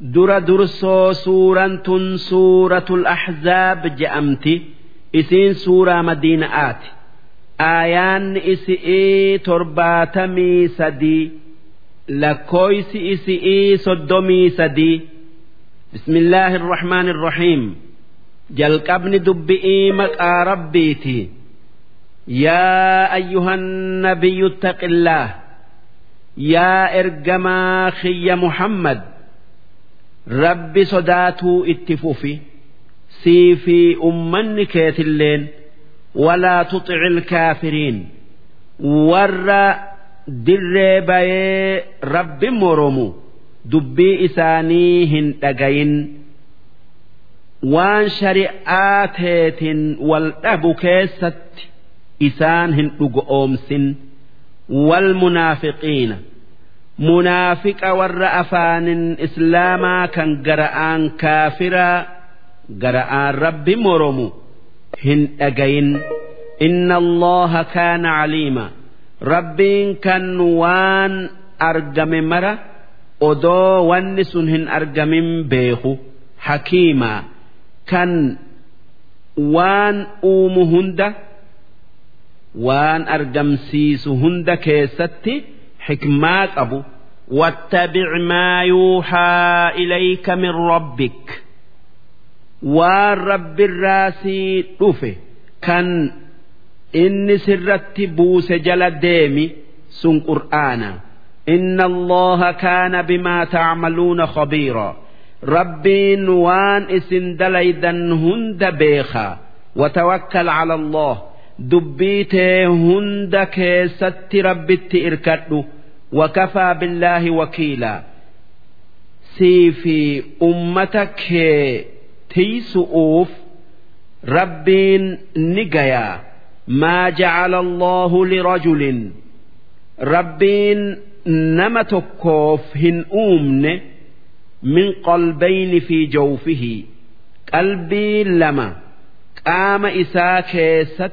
dura dursoo suuraan tun suuratul ahzaab je'amti. Isiin suuraa madiina'aati aayaanni isi'ii torbaatamii sadii lakkooysi isi'ii soddomii sadii. Bismillaahi irrahmaan irrahiim jalqabni dubbi'ii maqaa rabbiiti. Yaa ayyuhan nabiyyu ittaqillaah yaa ergamaa kiyya muhammad rabbi sodaatuu itti fufi sii fi ummanni keetilleen walaa tuxici ilkaafiriin warra dirree bayee rabbi moromu dubbii isaanii hin dhagayin. Waan shari'aa teetin wal dhabu keessatti isaan hin dhugoomsin wal munaafiqiina munaafiqa warra afaanin islaamaa kan gara'aan kaafiraa gara'aan rabbi moromu hin dhagayin. Inna allaha kaana caliima. Rabbiin kan waan argame mara odoo wanni sun hin argamin beeku. Hakiimaa kan waan uumu hunda waan argamsiisu hunda keessatti حكما قبو واتبع ما يوحى إليك من ربك والرب الراسي دفه كان إن سرت بوس جل ديمي سن قرآنا إن الله كان بما تعملون خبيرا ربي وان اسن دليدا هند بيخا وتوكل على الله دبيته هند كيست ربت إركده وكفى بالله وكيلا سيفي أمتك تيسؤوف ربين نجيا ما جعل الله لرجل ربين نمتكوف هن أمن من قلبين في جوفه قلبي لما قام إساك ست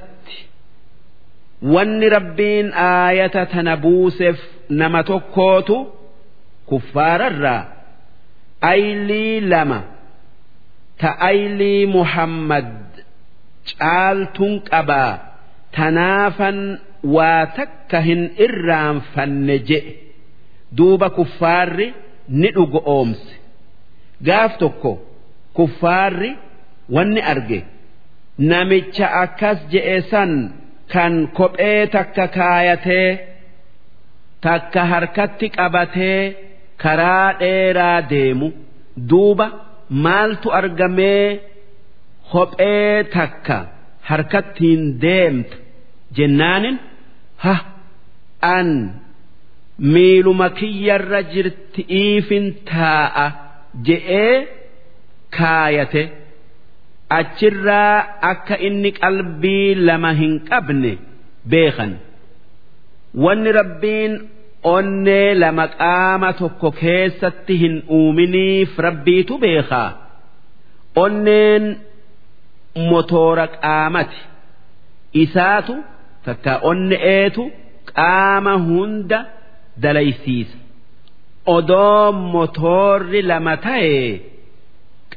wanni rabbiin aayata tana buuseef nama tokkootu kuffaararraa aylii lama ta aylii muhammad caaltuun qabaa tanaafan waa takka hin irraanfanne jedhe duuba kuffaarri ni dhugo oomse. Gaaf tokko kuffaarri wanni arge namicha akkas je'e san kan kophee takka kaayatee takka harkatti qabatee karaa dheeraa deemu duuba maaltu argamee kophee takka harkattiin deemta jennaanin ha an miiluma kiyyarra jirti iifin taa'a je'ee kaayate. achirraa akka inni qalbii lama hin qabne beekan wanni rabbiin onnee lama qaama tokko keessatti hin uuminiif rabbiitu beekaa onneen motoora qaamati. Isaatu takka onne'eetu qaama hunda dalaysiisa. Odoo motoorri lama ta'e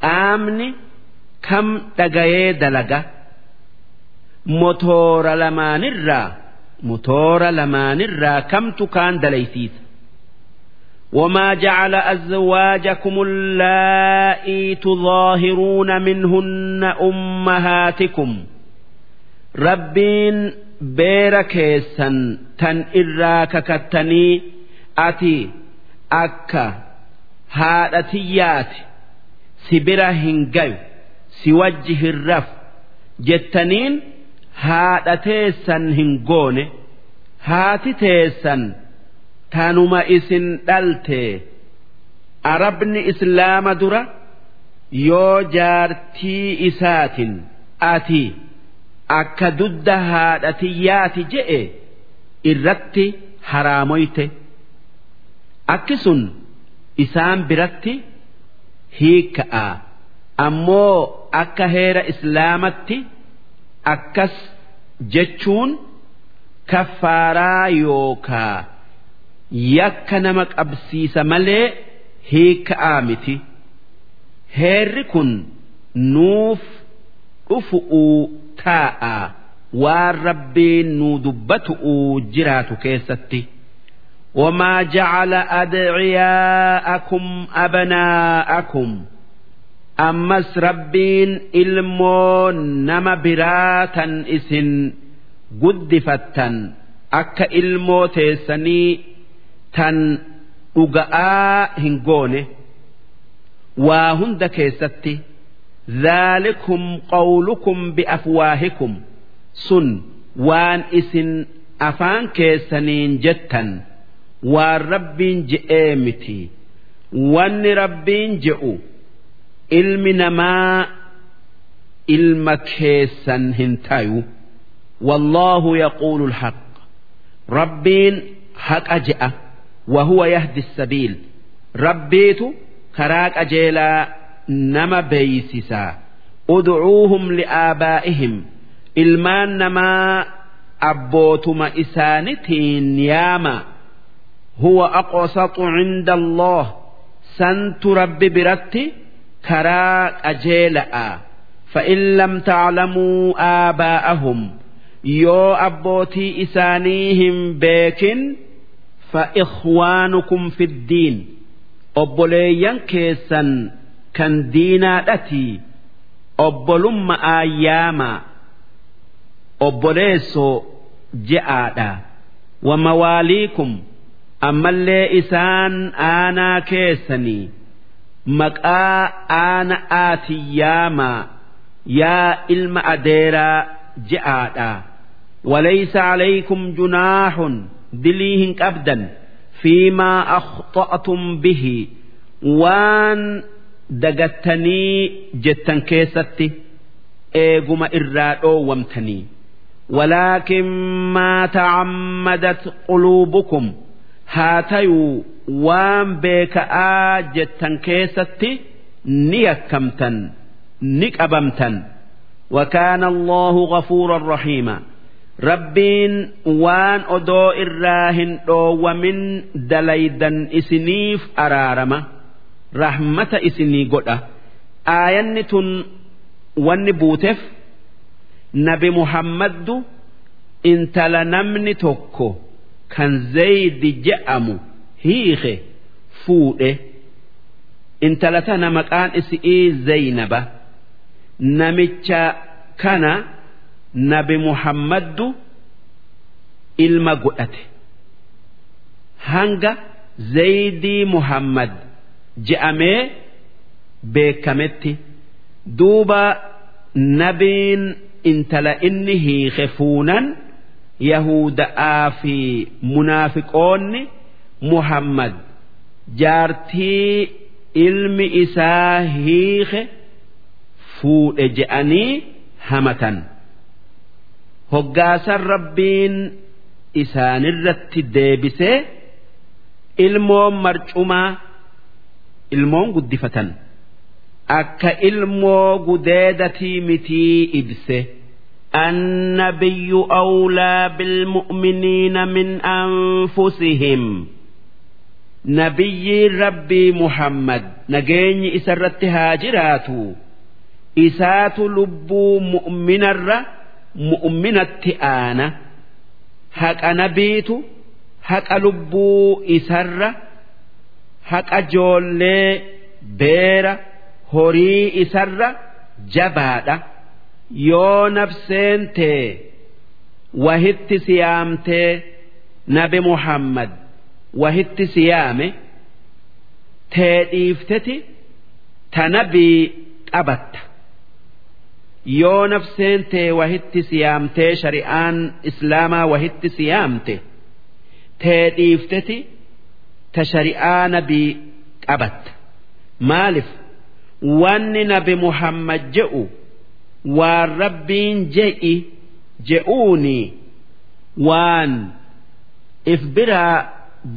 qaamni. kam dhagayee dalaga? Motoora lamaanirraa motoora lamaanirraa kamtu kaan dalaysiisa وما جعل أزواجكم اللائي تظاهرون منهن أمهاتكم ربين بيركيسا تن إراك كتني أتي أكا هادتيات سبرا هنجيو si wajji hin raf jettaniin haadha teessan hin goone haati teessan tanuma isin dhalte arabni islaama dura yoo jaartii isaatin ati akka dudda haadhatiyyaati je'e irratti haraamoyte akki sun isaan biratti hiikka'a. ammoo akka heera islaamatti akkas jechuun kaffaaraa yookaa yakka nama qabsiisa malee hiika'aa miti heerri kun nuuf dhufu'uu taa'a waan rabbiin nuu dubbatu'uu jiraatu keessatti. وما جعل أدعياءكم أبناءكم ammas rabbiin ilmoo nama biraa tan isin guddifattan akka ilmoo teessanii tan dhuga'aa hin goone. Waa hunda keessatti zaalikum qawlukum bi'afwaahikum. Sun waan isin afaan keessaniin jettan waan rabbiin je'ee miti. Wanni rabbiin je'u ilmi namaa ilma keessan hin tayu. Wallaahu yaquulu lhaq rabbiin haqa je'a. Wahuwa yahdi sabiil. Rabbiitu karaa qajeelaa nama beeysisaa udcuuhum li'aabaa'ihim. Ilmaan namaa abbootuma isaanitiin yaama. Huwa aqsatu cinda allah. Santu rabbi biratti karaa qajeela'aa fa'in lam taclamuu aabaa'ahum yoo abbootii isaanii hin beekin fa'ikhwaanukum fiddiin obboleeyyan keessan kan diinaadhatii obbolumma ayyaamaa obboleessoo je'aadha wamawaaliikum ammallee isaan aanaa keessanii maqaa aana'aati yaamaa yaa ilma adeeraa je'aadha. Walaysa calaykum junaaxun dilii hin qabdan. Fiimaa akhxa'tum bihi. Waan dagattanii jettan keessatti eeguma irraa dhoowwamtanii. Walaakin maa tacammadat quluubukum. haa tayuu waan beeka'aa jettan keessatti ni yakkamtan ni qabamtan وكان الله غفورا رحيما ربين وان أدو إراهن ومن دليدا إسنيف أرارما رحمة إسني قد آية تن ون بوتف نبي محمد انت لنمني توكو kan zaydi je'amu hiike fuudhe. Intala tana maqaan isii zaynaba. Namicha kana nabi muhammaddu ilma godhate. Hanga zaydii muhammad je'amee beekametti. Duuba nabiin intala inni hiike fuunan yahuda'aa fi munaafiqoonni muhammad jaartii ilmi isaa hiike fuudhe je'anii hamatan hoggaasan rabbiin isaanirratti deebisee ilmoon marcumaa ilmoon guddifatan akka ilmoo gudeedatii mitii ibse. النبي أولى بالمؤمنين من أنفسهم نبي ربي محمد نجيني إسرت هاجرات إسات لبو مؤمن الر مؤمنة آنا هك نبيت هك لبو إسر هك جولي بير هوري إسر جبادة yoo nafseen tee wahitti siyaamtee nabi muhammad wahitti siyaame tee dhiifteti ta nabii qabatta. Yoo nafseen tee wahitti siyaamtee shari'aan islaamaa wahitti siyaamte tee dhiifteti ta shari'aa nabii qabatta. Maalif wanni nabi muhammad je'u waan rabbiin je'i je'uuni waan if biraa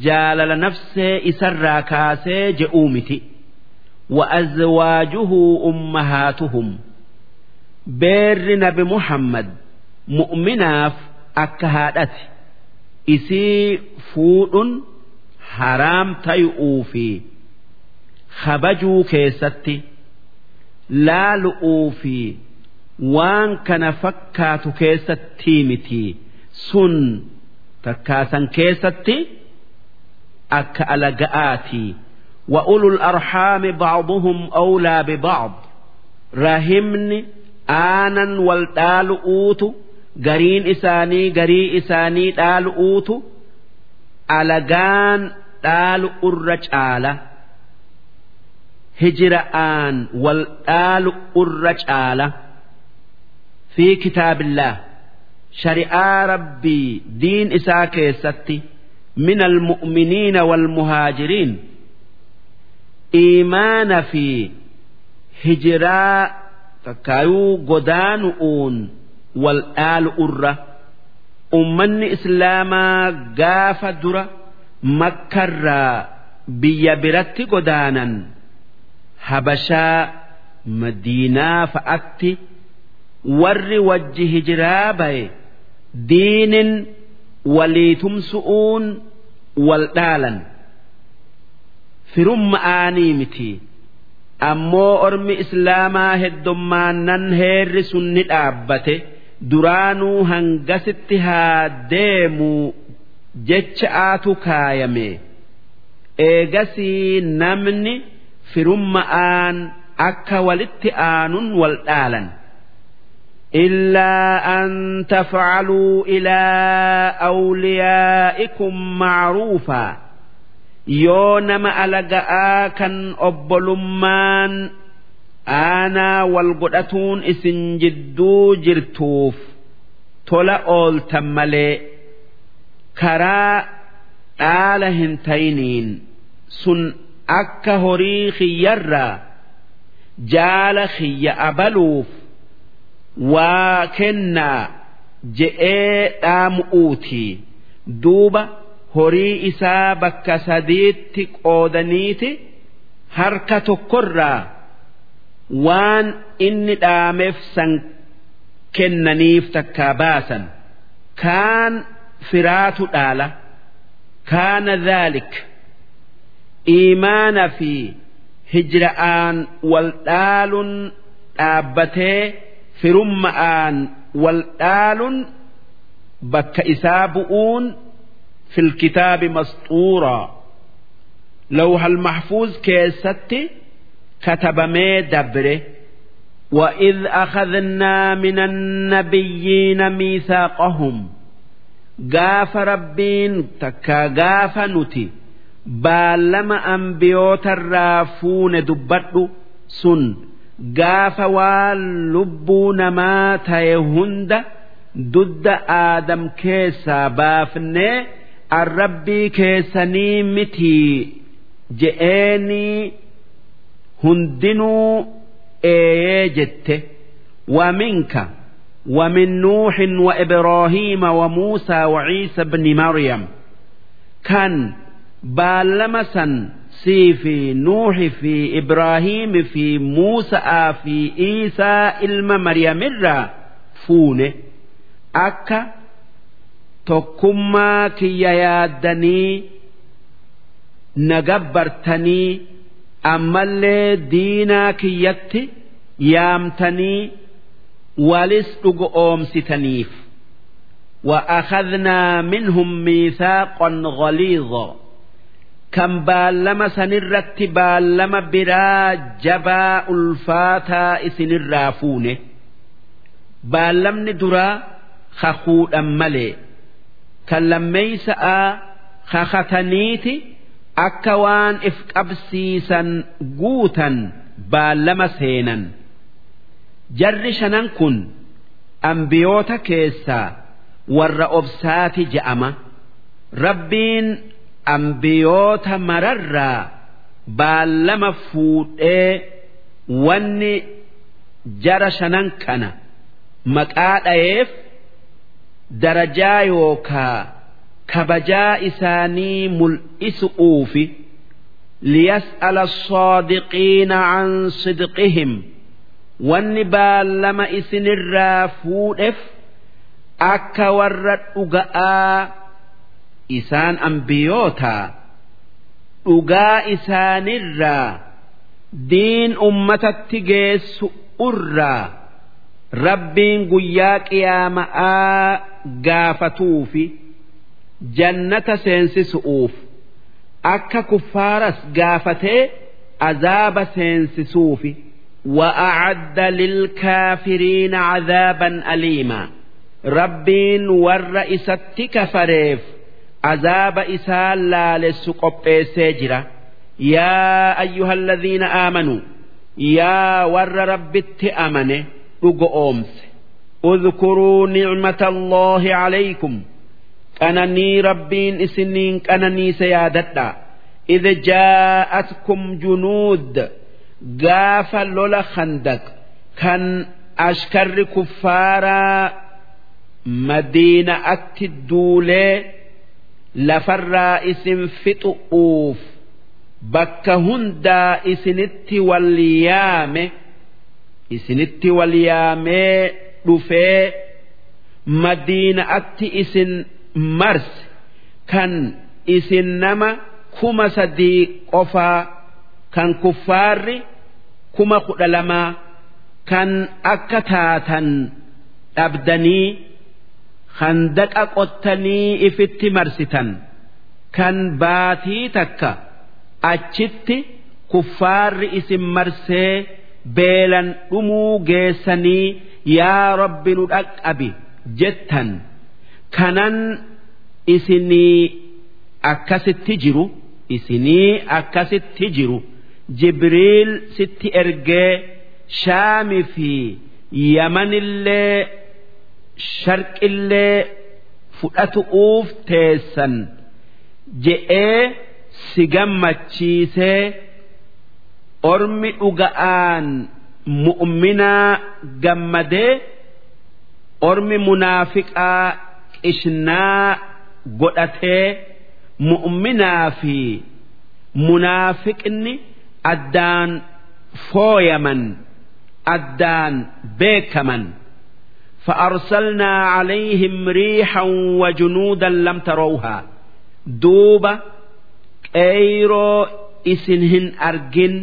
jaalala nafsee isarraa kaasee je'uu miti وأزواجه أمهاتهم بير نبي محمد مؤمناف أكهادت إسي فود حرام تيؤوفي خبجوا كيستي laalu'uu fi waan kana fakkaatu keessatti miti. Sun takkaasan keessatti akka alaga'aati wa ulul arhaami ba'duhum awlaa biba'd rahimni aanan wal dhaalu uutu gariin isaanii garii isaanii dhaalu uutu alagaan dhaalu urra caala. Hijira aan wal dhaalu urra caala. fi kitaabillah shari'aa rabbii diin isaa keessatti من المؤمنين والمهاجرين إيمان في hijiraa takkaayuu godaanu'uun wal dhaalu urra ummanni islaamaa gaafa dura makkarraa biyya biratti godaanan habashaa madiinaa fa'atti warri wajji hijiraa baye diinin waliitumsu'uun wal dhaalan. Firumma aanii miti. ammoo ormi islaamaa heddummaannan heerri sun ni dhaabbate. Duraanuu hangasitti haa deemuu jecha aatu kaayame. Eegasii namni firumma'aan akka walitti aanun wal dhaalan إلا أن تفعلوا إلى أوليائكم معروفا yoo nama alaga'aa kan obbolummaan aanaa wal godhatuun isin jidduu jirtuuf tola ooltan malee karaa dhaala hin tayiniin sun akka horii kiyyarraa jaala kiyya abaluuf waa kennaa je'ee dhaamu'uuti. Duuba. horii isaa bakka sadiitti qoodaniiti harka tokkorraa waan inni dhaameef san kennaniif takkaa baasan. Kaan firaatu dhaala. Kaana dhaalik. Iimaana fi hijra'aan wal dhaaluun dhaabbatee firumma'aan wal dhaaluun bakka isaa bu'uun في الكتاب مسطورا لوح المحفوظ كيستي كتب مي دبره وإذ أخذنا من النبيين ميثاقهم قاف ربين تكا قاف نتي بالما أنبيوت الرافون دبرد سن قاف واللبون ما تيهند ضد آدم كيسا بافنه arrabbii keessanii mitii je'eenii hundinuu eeyee jette waminka ومن نوح وإبراهيم وموسى وعيسى بن مريم كان بالمسا سي في نوح في إبراهيم في موسى في عيسى إلما مريم الرا فونه أكا tokkummaa kiyya yaaddanii na gabbartanii ammallee diinaa kiyyatti yaamtanii walis dhugo oomsitaniif وأخذنا منهم ميثاقا غليظا kan baallama sanirratti baallama biraa jabaa ulfaataa isinirraa fuune. Baallamni duraa kakuudhan malee. Kan lammeeysa'a kakataniiti akka waan if qabsiisan guutan baallama seenan. Jarri shanan kun ambiyoota keessaa warra obsaati je'ama. Rabbiin ambiyoota mararraa baallama fuudhee wanni jara shanan kana maqaa dhayeef darajaa yookaa kabajaa isaanii mul'isu mul'isuufi liyas'ala soodiqiina an sidqihim wanni baallama isinirraa fuudheef akka warra dhuga'aa isaan ambiyootaa dhugaa isaanirraa diin ummatatti geessu irraa rabbiin guyyaa qiyaama'aa gaafatuu fi jannata seensisu'uuf akka kuffaaras gaafatee azaaba seensisuufi وأعد للكافرين عذابا أليما ربين والرئيسة كفريف عذاب إسال لا لسقب سجرة يا أيها الذين آمنوا يا ور ربت أمنه أمس اذكروا نعمة الله عليكم أنني ربين إسنين أنني سيادتا إذ جاءتكم جنود قاف لولا خندق كان أشكر كفارا مدينة أتدولي lafarraa isin fixu'uuf bakka hundaa isinitti wal yaame isinitti wal yaamee dhufee madiinaatti isin marse kan isin nama kuma sadii qofaa kan kuffaarri kuma kudha lamaa kan akka taatan dhabdanii. Handaqa qottanii ifitti marsitan kan baatii takka. achitti kuffaarri isin marsee beelan dhumuu geessanii yaa rabbi nu dhaqqabi jettan kanan isinii akkasitti jiru isinii akkasitti jiru jibriil sitti ergee shaami fi yamanillee sharqillee fudhatu'uuf teessan je'ee. si gammachiisee ormi dhuga'aan mu'minaa gammadee ormi munaafiqaa qishnaa godhatee mu'minaa fi munaafiqni addaan fooyaman addaan beekaman فأرسلنا عليهم ريحا وجنودا لم تروها دوبة qeeyroo isin hin argin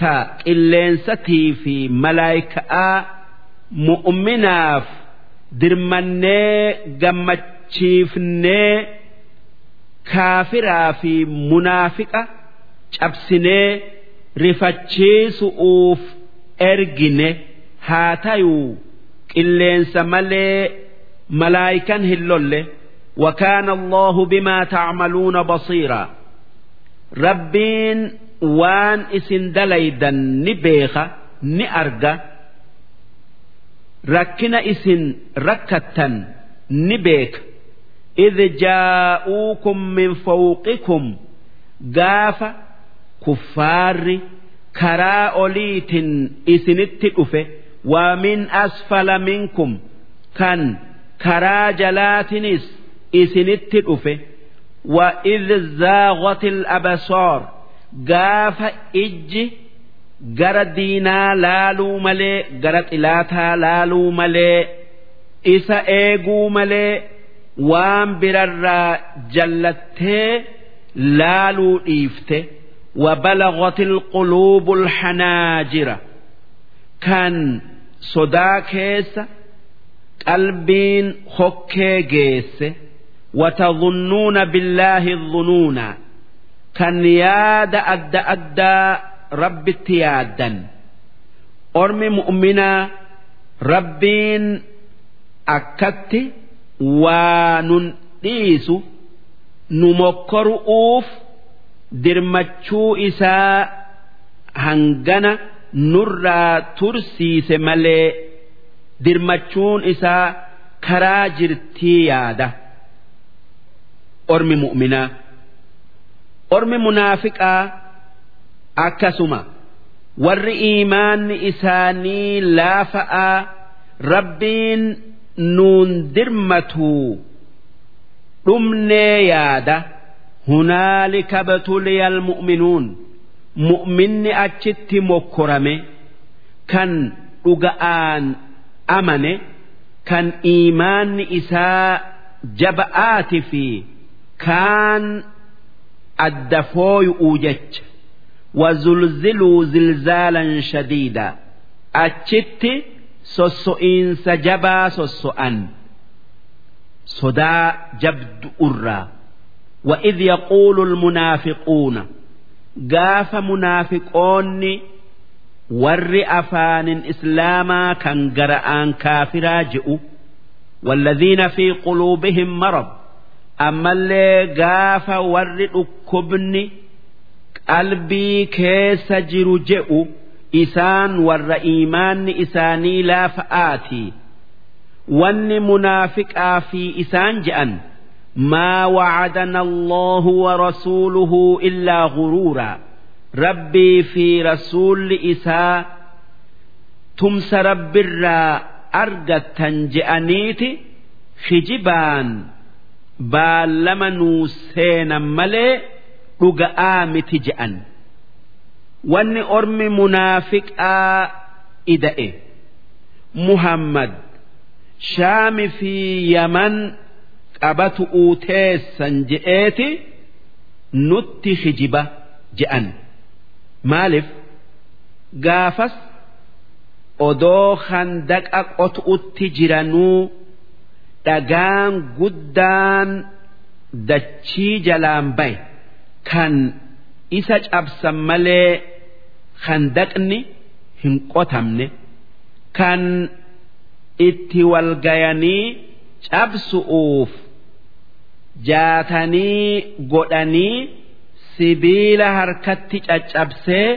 ta qilleensatii fi malaayika'aa mu'minaaf dirmannee gammachiifnee kaafiraa fi munaafiqa cabsinee rifachiisu'uuf ergine haa tayuu qilleensa malee malaayikan hin lolle. وكان الله بما تعملون بصيرا ربين وان اسن دليدا نبيخة نأرجى ركنا اسن ركتا نبيك إذ جاءوكم من فوقكم قاف كفار كرا أوليت اسن التئفة ومن أسفل منكم كان كرا جلاتنس isinitti dhufe wa idh zaaghatil absaar gaafa ijji gara diinaa laaluu malee gara xilaataa laaluu malee isa eeguu malee waan birarraa jallattee laaluu dhiifte وبلغت القلوب الحناجر كان sodaa keessa qalbiin hokkee geesse watadhunnuuna billaahi dhunuuna kan yaada adda addaa rabbitti yaaddan ormi mu'minaa rabbiin akkatti waa nun dhiisu nu mokkoru'uuf dirmachuu isaa hangana. nurraa tursiise malee dirmachuun isaa karaa jirtii yaada. Ormi mu'minaa ormi munaafiqaa akkasuma. Warri iimaanni isaanii laafaa rabbiin nuun dirmatuu dhumnee yaada. Hunaalika batuliyal mu'minuun. mu'minni achitti mokkorame kan dhuga'aan amane kan iimaanni isaa jaba'aati fi kaan adda fooyu'uu jecha وزلزلوا زلزالا شديدا أتشت سوسوئين سجبا سوسوأن صدا جبد أرى وإذ يقول المنافقون قاف منافقون ور أفان إسلاما كان قرآن كافرا جئوا والذين في قلوبهم مرض أما اللي قاف ور أكبني قلبي كيس جرو جئوا إسان ور إيمان إساني لا فآتي وان منافق في إسان جأن ما وعدنا الله ورسوله إلا غرورا ربي في رسول إساء تمس رب الرا أرقتا جأنيت خجبان بالما نوسين ملي رقآمت جأن واني أرمي منافق إدئ محمد شام في يمن qabatu teessan je'eeti nutti hijiba je'an. Maaliif? Gaafas odoo handaqa qotu'utti jiranuu dhagaan guddaan dachii jalaan baye kan isa cabsan malee handaqni hin qotamne. Kan itti walgayanii cabsu'uuf jaatanii godhanii sibiila harkatti caccabsee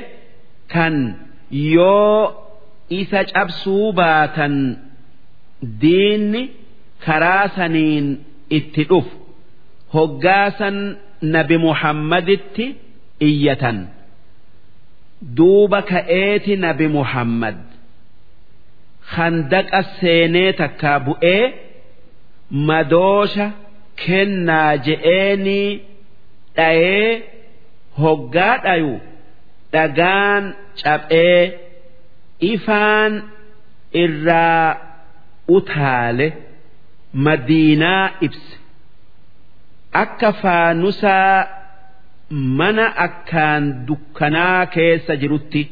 kan yoo isa cabsuu baatan diinni karaa saniin itti dhufu. Hoggaasan nabi muhammaditti iyyatan. Duuba ka'eeti nabi muhammad. Handaqa seenee takkaa bu'ee madoosha kennaa je'eenii dhayee hoggaa dhayu dhagaan caphee ifaan irraa utaale madiinaa ibse. Akka faanusaa mana akkaan dukkanaa keessa jirutti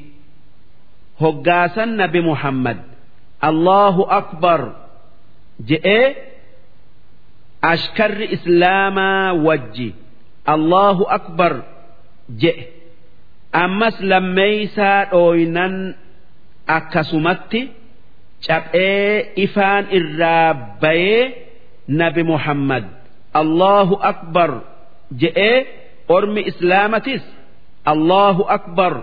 hoggaasan nabi muhammad allahu akbar je'ee ashkarri islaamaa wajji. Allahu akbar. Je'e ammas lammeeysaa dhooynan akkasumatti caphee ifaan irraa bayee nabi muhammad. Allahu akbar. Je'ee ormi islaamatis. Allahu akbar.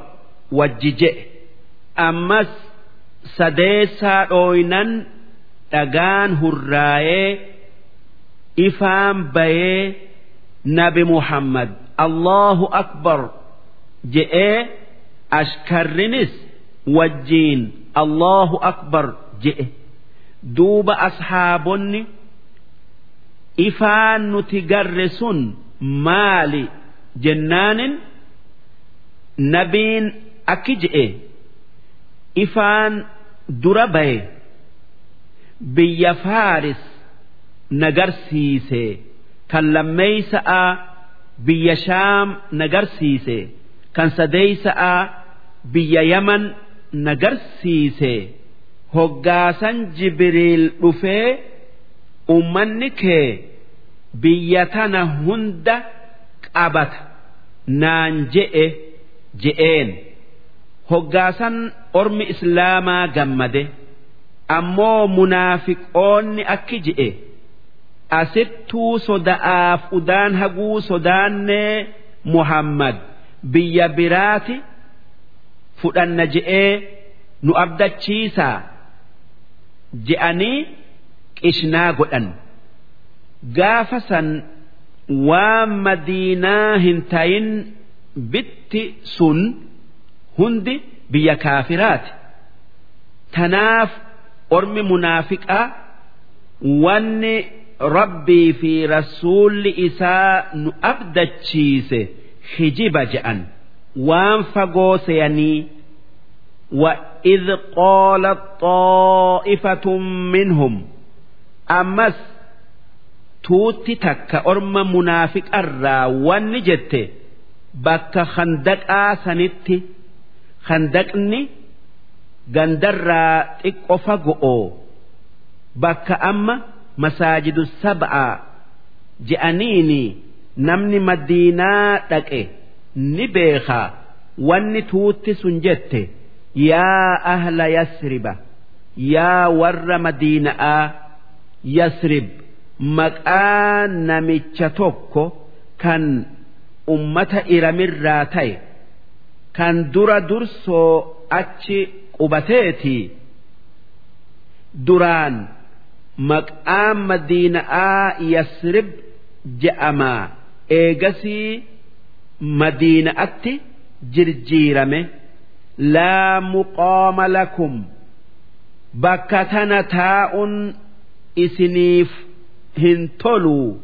Wajji je'e ammas sadeessaa dhooynan dhagaan hurraayee ifaan bayee nabi muhammad. Allahu akbar. Je'ee ashkarrinis wajjiin allahu akbar. Je'e duuba ashaabonni ifaan nuti garre sun maali jennaanin. Nabiin akki je'e ifaan dura baye. Biyya faaris nagarsiise. Kan lammeeysa'a biyya shaam nagarsiise. Kan sadeeysa'a biyya yaman nagarsiise. Hoggaasan jibriil dhufee ummanni kee biyya tana hunda qabata. Naan je'e je'een. Hoggaasan ormi islaamaa gammade. Ammoo munaafiqoonni akki je'e asittuu soda'aaf udaan haguu sodaannee muhammad. Biyya biraati fudhanna je'ee nu abdachiisaa. Je'anii qishnaa godhan. Gaafa san waan madiinaa hin tayin bitti sun hundi biyya kaafiraati. Tanaaf ormi munaafiqaa wanni rabbii fi rasuulli isaa nu abdachiise hijiba je'an waan fagoo seeyanii وإذ قالت طائفة منهم أمس توتي تك أرم منافق الرا ونجت bakka khandaqaa sanitti khandaqni gandarraa xiqqo fago'oo bakka amma masaajidu sab'aa je'aniini namni madiinaa dhaqe ni beekaa wanni tuutti sun jette yaa ahla yasriba yaa warra madiina'aa yasrib maqaa namicha tokko kan ummata iramirraa ta'e kan dura dursoo achi qubateetii duraan maqaan madiina'aa yasrib je'amaa eegasii madiina'atti jirjiirame. Laa muqaama lakum. Bakka tana taa'un isiniif hin toluu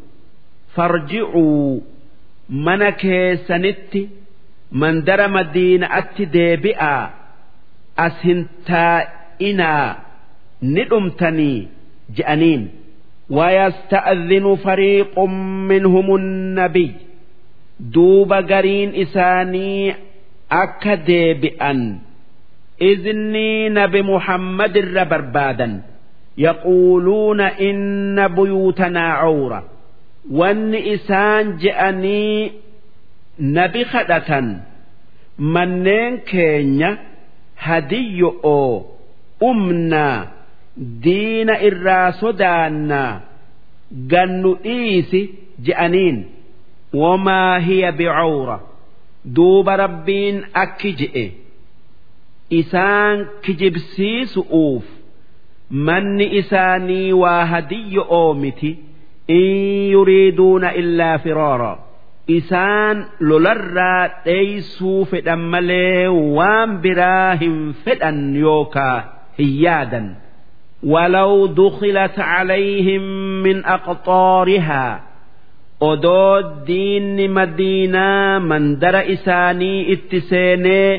farji'uu mana keessanitti mandara madiina'atti deebi'aa as hin taa'inaa. Ni dhumtanii je'aniin ويستأذن فريق منهم النبي دوب قرين إساني أكدي بأن إذني نبي محمد الربربادا يقولون إن بيوتنا عورة وان إسان جأني نبي خدة منين كينيا هدي أو أمنا diina irraa sodaannaa gannu dhiisi je'aniin wamaa hiya bicawra duuba rabbiin akki je'e. Isaan kijibsiisu'uuf manni isaanii waa hadiyyo oomiti in yuriiduuna illaa firaara. Isaan lolarraa dheeysuu fedhan malee waan biraa hin fedhan yookaa hin yaadan ولو دخلت عليهم من أقطارها odoo diinni madiinaa mandara isaanii itti seenee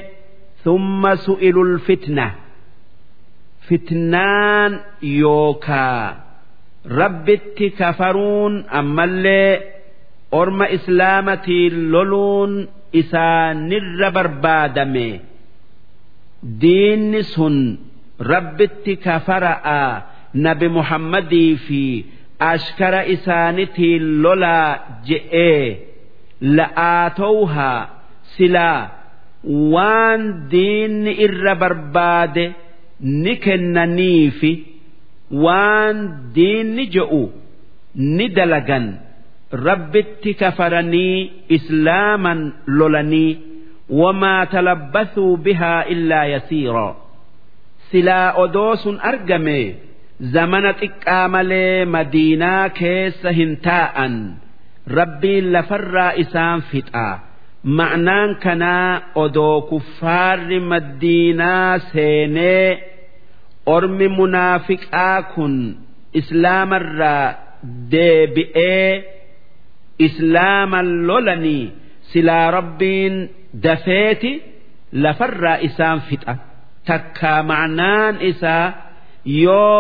thumma su'ilul fitna fitnaan yookaa rabbitti kafaruun ammallee orma islaamatiin loluun isaanirra barbaadame diinni sun rabbitti kafara'a nabi muhammadii fi ashkara isaanitiin lolaa je'ee la'aatowhaa silaa waan diinni irra barbaade ni kennaniifi waan diinni je'u ni dalagan. Rabbitti kafaranii islaaman lolanii wamaa talabbasuu bihaa illaa yasiiraa silaa odoo sun argame zamana xiqqaa malee madiinaa keessa hin taa'an rabbiin lafarraa isaan fixaa ma'naan kanaa odoo kuffaarri madiinaa seenee ormi munaafiqaa kun islaamarraa deebi'ee islaaman lolanii silaa rabbiin dafeeti lafarraa isaan fixa. takkaa ma'naan isaa yoo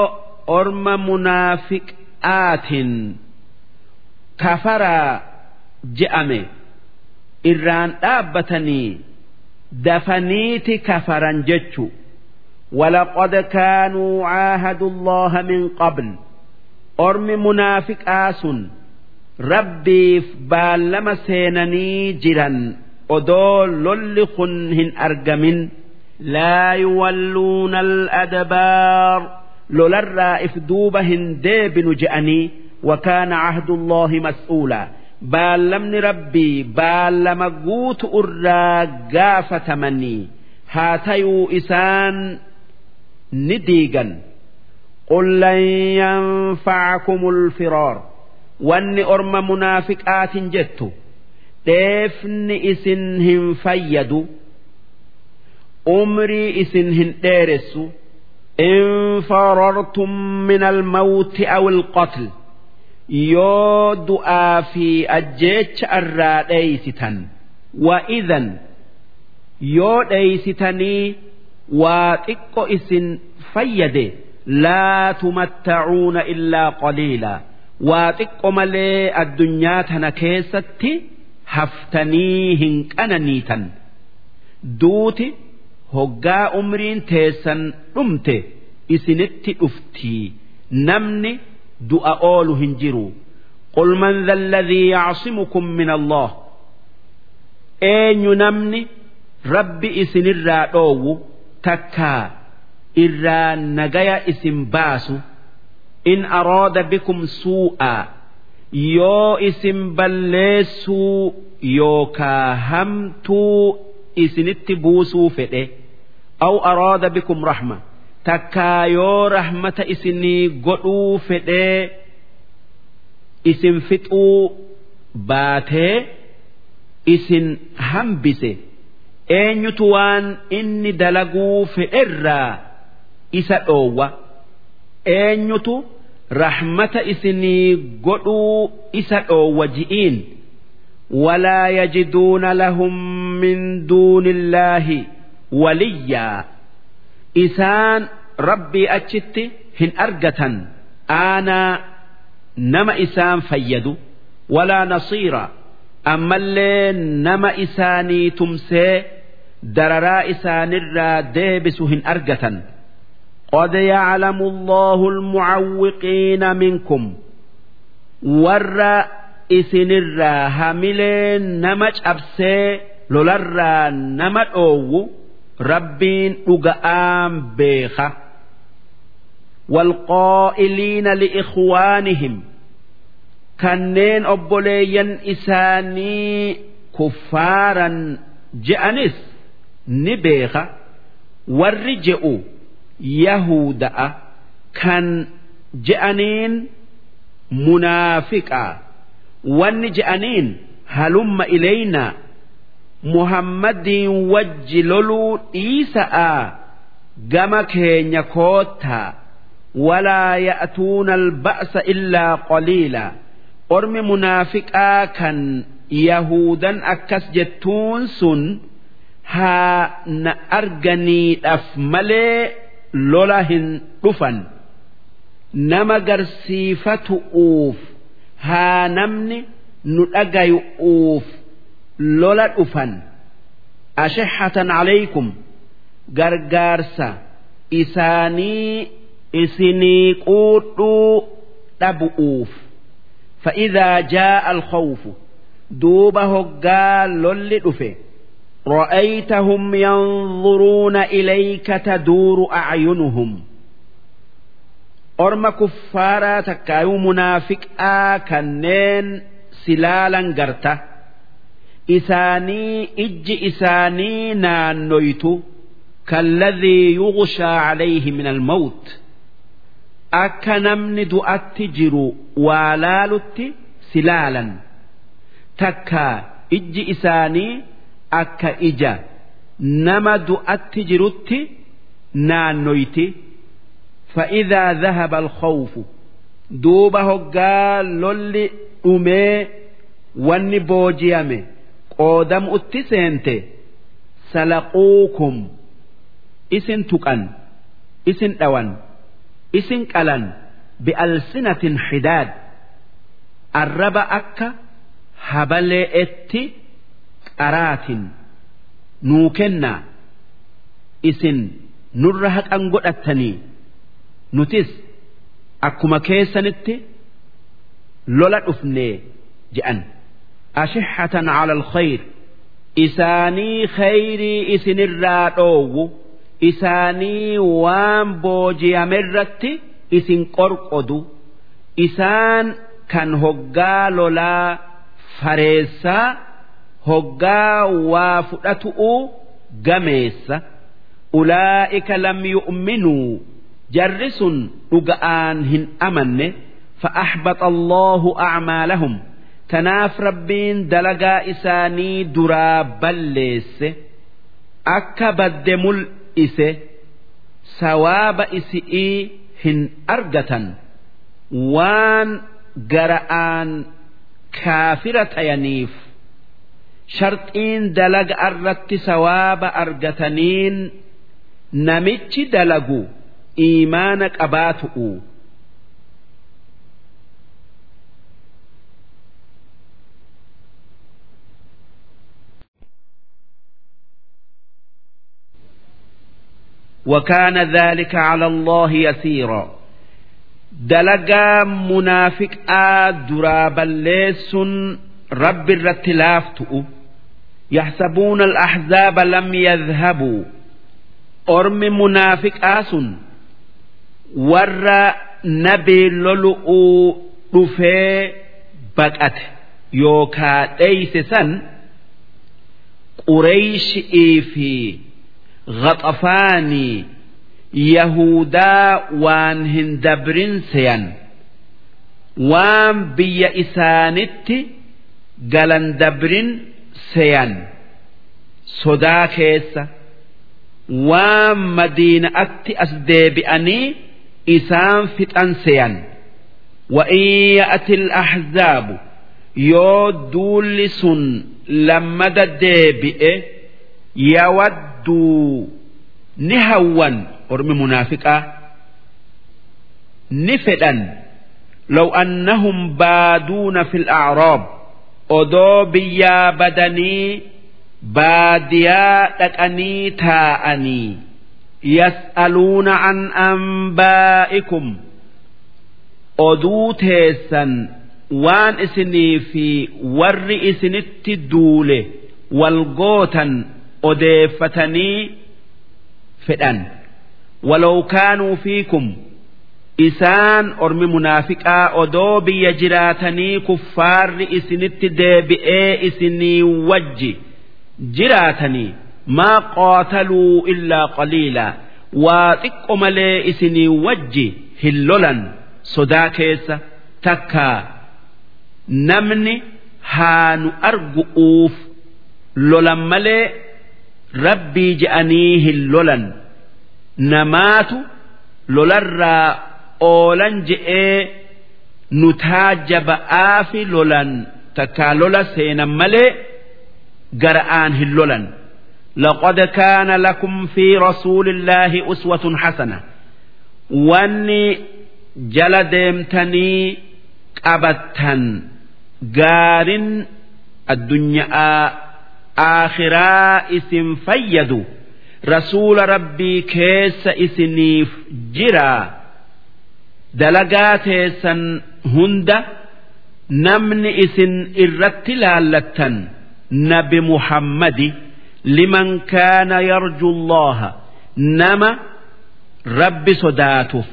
orma munaafiqaatin kafaraa je'ame irraan dhaabbatanii dafaniiti kafaran jechu ولقد كانوا عاهدوا الله من قبل أرم منافق آس ربي بالما سينني جرا أدول للخن هن أرجمن لا يولون الأدبار لولرا إفدوبهن ديبن جأني وكان عهد الله مسؤولا بال ربي بال مقوت أرى قافة مني هاتيو إسان نديقا قل لن ينفعكم الفرار واني أرم منافقات جدت ديفن إسنهم فيدوا umrii isin hin dheeressu. In farartum min almawti aw alqatl yoo du'aa fi ajjeecha irraa dheeysitan. Wa idan yoo dheeysitanii waa xiqqo isin fayyade. Laa tumattacuuna illaa qaliila. Waa xiqqo malee addunyaa tana keessatti haftanii hin qananiitan. Duuti hoggaa umriin teessan dhumte isinitti dhuftii namni du'a oolu hin jiru. Qul man dha alladhii yacsimukum min allah? Eenyu namni rabbi isinirraa dhoowwu takkaa irraa nagaya isin baasu? In araada bikum suu'aa yoo isin balleessuu yookaa hamtuu isinitti buusuu fedhe? aw araada bikum rahma. Takkaa yoo rahmata isinii godhuu fedhee isin fixuu baatee isin hambise. Eenyutu waan inni dalaguu fedherraa isa dhoowwa? Eenyutu rahmata isinii godhuu isa dhoowwa ji'iin? Walaa yajiduuna lahum min duuni illaahi وليا إسان ربي أجت هن أرجة أنا نما إسان فيد ولا نصيرا أما اللي نما إساني تمسي دررا إسان الرا ديبس هن أرجة قد يعلم الله المعوقين منكم ور isinirraa hamilee nama cabsee lolarraa nama dhoowwu rabbiin dhuga'aan beeka walqaa'iliina li'ikhwaanihim kanneen obboleeyyan isaanii kuffaaran je'anis ni beeka warri je'u yahuda'a kan je'aniin munaafiqaa. Wanni je'aniin halumma ilaynaa muhammadiin wajji loluu dhiisa'a gama keenya koottaa walaa ya'tuuna alba'sa illaa qaliila. Ormi munaafiqaa kan yahudan akkas jettuun sun haa na arganiidhaaf malee lola hin dhufan. Nama garsiifatu'uuf haa namni nu dhagayu'uuf lola dhufan ashixatan calaykum gargaarsa isaanii isinii quudhuu dhabu'uuf فإذا جاء الخوف دوب هقا لل دفه رأيتهم ينظرون إليك تدور أعينهم orma kuffaaraa takkaayuu munaafiqaa kanneen silaalan garta isaanii ijji isaanii naannoytu kalladhii yughshaa calayhi min almawt akka namni du'atti jiru waa laalutti silaalan takkaa ijji isaanii akka ija nama du'atti jirutti naannoyti فإذا ذهب الخوف دوب هقا لولي أمي واني بوجيامي qoodam'utti seente salaquukum. Isin tuqan isin dhawan isin qalan bi'alsinatin xidaad. Arraba akka habalee'etti qaraatin. Nuu kennaa. Isin nurra haqan godhattanii. Nutis akkuma keessanitti lola dhufnee je'an. ashixatan cala alkhayr isaanii khayrii isinirraa dhoowwu. Isaanii waan booji'amerratti isin qorqodu. Isaan kan hoggaa lolaa fareessaa hoggaa waa fudhatu'u gameessa. Ulaa'ika lam yu'minuu jarri sun dhuga'aan hin amanne. Fa'axbaxa allahu acmaalahum Tanaaf rabbiin dalagaa isaanii duraa balleesse akka badde mul'ise sawaaba isi'ii hin argatan waan gara'aan kaafira tayaniif sharxiin dalaga irratti sawaaba argataniin namichi dalagu iimaana qabaatu'u. وكان ذلك على الله يسيرا دلقا منافق درابا ليس رب الرتلافتؤ يحسبون الأحزاب لم يذهبوا أرم منافق آس ور نبي للؤ رفي بقت يوكا ليس سن قريش في غطفاني يهودا وان هندبرين سيان وان بي إسانت قلن دبرين سيان صدا كيسة وان مدينة أتي أسديبئني إسان فتن سيان وإن يأتي الأحزاب يو دولس لما wadduu ni hawwan ormi munaafiqaa ni fedhan. Law annahum baaduuna fil acroob odoo biyyaa badanii baadiyaa dhaqanii taa'anii yas'aluuna an anbaa'ikum oduu teessan waan isinii fi warri isinitti duule wal gootan odeeffatanii fedhan. Walaw kaanuu fiikum isaan ormi munaafiqaa odoo biyya jiraatanii kuffaarri isinitti deebi'ee isinii wajji jiraatanii maa qaataluu illaa qaliilaa waa xiqqo malee isinii wajji hin lolan sodaa keessa takkaa namni haa nu argu'uuf lolan malee rabbii je'anii hin lolan namaatu lolarraa oolan je'ee nu taajjaba'aa fi lolan takkaa lola seenan malee gara'aan hin lolan. لقد كان لكم في رسول الله أسوة حسنة واني جل ديمتني قبتا قار الدنيا aakhiraa isin fayyadu. Rasuula rabbii keessa isiniif jiraa dalagaa teessan hunda namni isin irratti laallattan nabi muhammadi liman kaana yarju allaha. Nama rabbi sodaatuuf.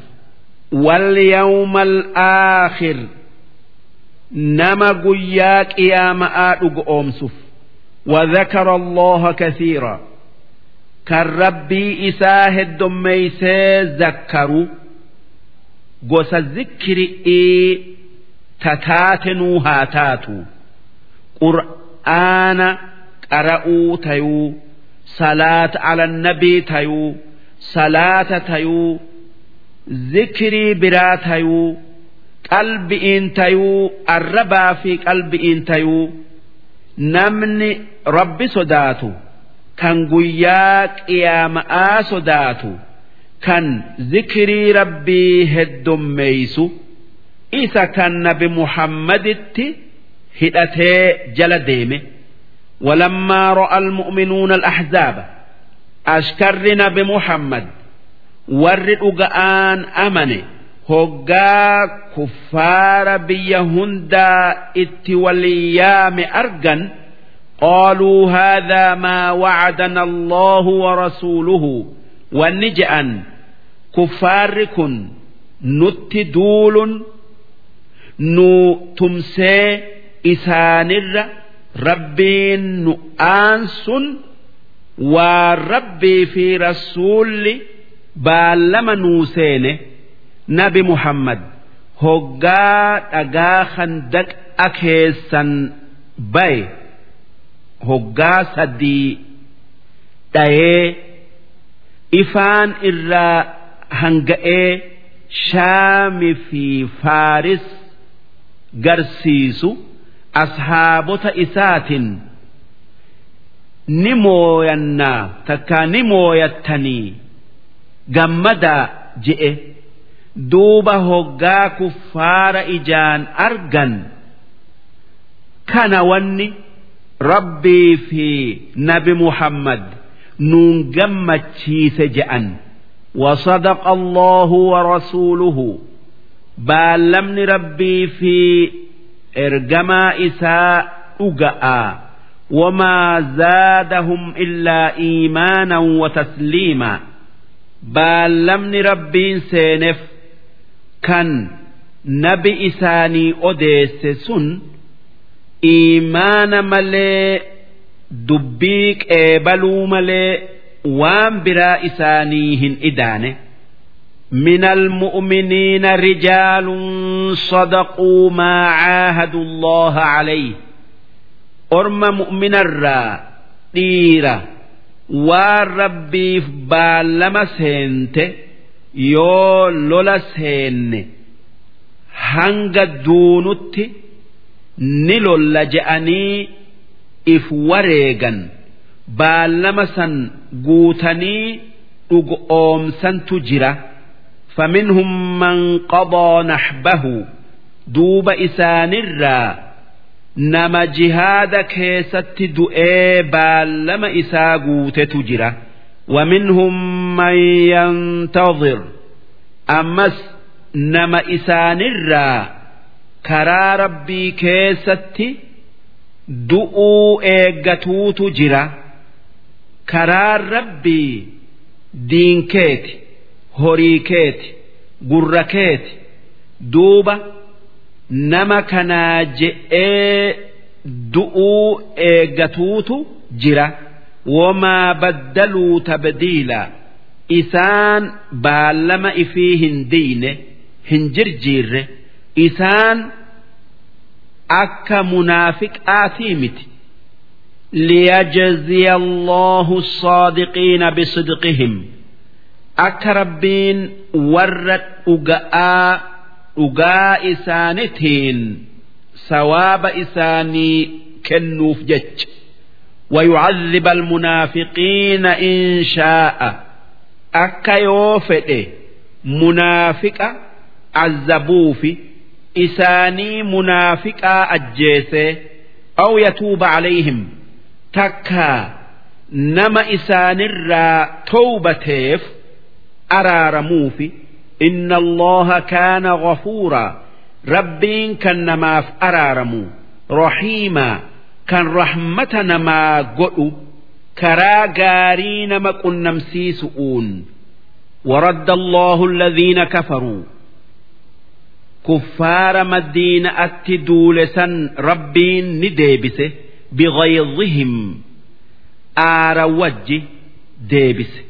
Walyawma alaakhir nama guyyaa qiyaama'aa dhuga oomsuuf. وذكر الله كثيرا كالربي إساه الدميسي ذكروا قوس الذكر إيه تتاتنوا هاتاتوا قرآن qara'uu tayuu salaata ala nabii tayuu salaata tayuu zikrii biraa tayuu qalbi'iin tayuu arrabaa fi qalbi'iin tayuu namni rabbi sodaatu kan guyyaa qiyaama'aa sodaatu kan zikirii rabbii heddummeeysu isa kan nabi muhammaditti hidhatee jala deeme. Walammaa ro'a almu'minuuna alaxzaaba ashkarri nabi muhammad warri dhuga'aan amane hoggaa kuffaara biyya hundaa itti waliyaame argan qaaluu haadhaa maa wacadana allaahu warasuuluhu wanni je'an kuffaarri kun nutti duulun nu tumsee isaanirra rabbiin nu aansun waan rabbii fi rasuulli baallama nuu seene nabi muhammad hoggaa dhagaa handaqa keessan baye hoggaa sadii dhayee ifaan irraa hanga'ee shaami fi faaris garsiisu. ashaabota isaatin ni mooyannaa takkaa ni mooyattanii gammadaa je'e duuba hoggaa kuffaara ijaan argan kana wanni rabbii fi nabi muhammad nuun gammachiise je'an وصدق الله ورسوله baallamni rabbii fi ergamaa isaa dhuga'a wamaa zaadahum illaa iimaanan wa tasliima baallamni rabbiin seeneef kan nabi isaanii odeesse sun iimaana malee dubbii qeebaluu malee waan biraa isaanii hin idaane. من المؤمنين رجال صدقوا ما عاهدوا الله عليه أرم مؤمن الرا ديرة والربي بالما سنت يو لولا سن هنگ دونت نلو لجأني إف وريغن بالما سن قوتني أم سنتجره فمنهم من قضى نحبه دوب إسان الرا نما جهاد كيست دؤي بالما إساقوت تجرى ومنهم من ينتظر أمس نما إسان الرا كرا ربي كيست دؤو إيقتو تجرى كرا ربي دين كيتي horii keeti gurra keeti duuba nama kanaa je'ee du'uu eeggatuutu jira wamaa baddaluu tabdiila isaan baallama ifii hin diine hin jirjiirre isaan akka munaafiqaatii miti ليجزي الله الصادقين بصدقهم akka rabbiin warra dhuga'aa dhugaa isaanitiin sawaaba isaanii kennuuf jecha ويعذب المنافقين إن شاء أكا يوفئ منافق عذبوف إساني منافق أجيسه أو يتوب عليهم تكا نما إسان الرا توبتيف araaramuufi inna allaha kaana ghafuura rabbiin kan namaaf araaramu rahiimaa kan rahmata namaa godhu karaa gaarii nama qunnamsiisu'uun waradda allahu alladhiina kafaruu kuffaara madiina'atti duule san rabbiin ni deebise bigaydihim aara wajji deebise.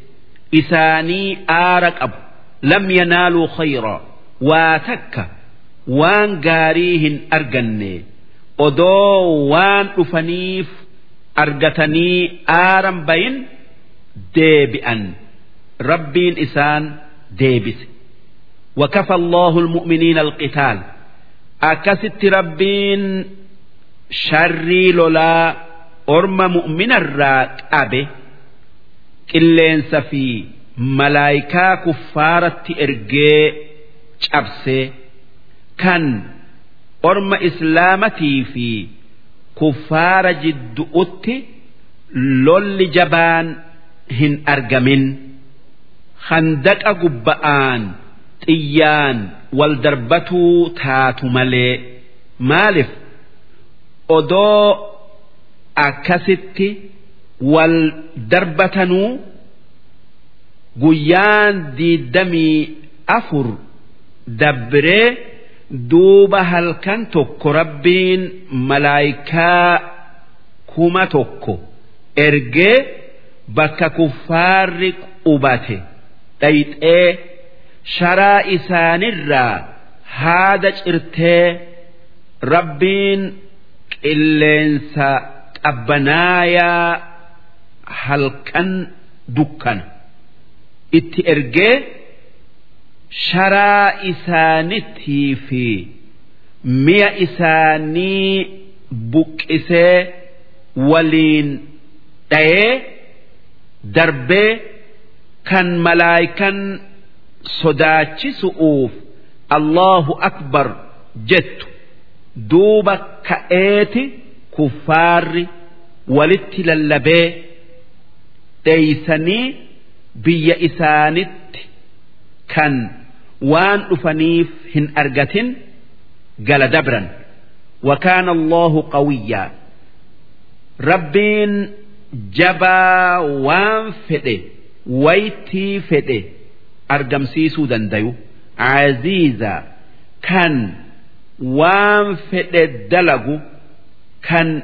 Isaanii aara qabu. Lam yanaaluu khayra. Waa takka waan gaarii hin arganne. odoo waan dhufaniif argatanii aaran bayin deebi'an rabbiin isaan deebise وكفى الله المؤمنين القتال أكست ربين شري لولا أرم مؤمن الراك أبي qilleensa fi malaayikaa kuffaaratti ergee cabsee kan orma islaamatii fi kuffaara jiddu'utti lolli jabaan hin argamin. Handaqa gubba'aan xiyyaan wal darbatuu taatu malee maaliif? Odoo akkasitti wal darbatanuu guyyaan diiddamii afur dabbiree duuba halkan tokko rabbiin malaayikaa kuma tokko ergee bakka kuffaarri qubate dhayxee sharaa isaanirraa haada cirtee rabbiin qilleensa qabbanaayaa halkan dukkana itti ergee sharaa isaanittii fi mi'a isaanii buqqisee waliin dhayee darbee kan malaayikan sodaachisu'uuf Allahu akbar jettu. Duuba ka'eeti kuffaarri walitti lallabee dheeysanii biyya isaanitti kan waan dhufaniif hin argatin gala dabran وكان الله قويا ربين جبا وان فده ويتي فده أرجم سيسو دنديو عزيزا كان وان فده دلقو كان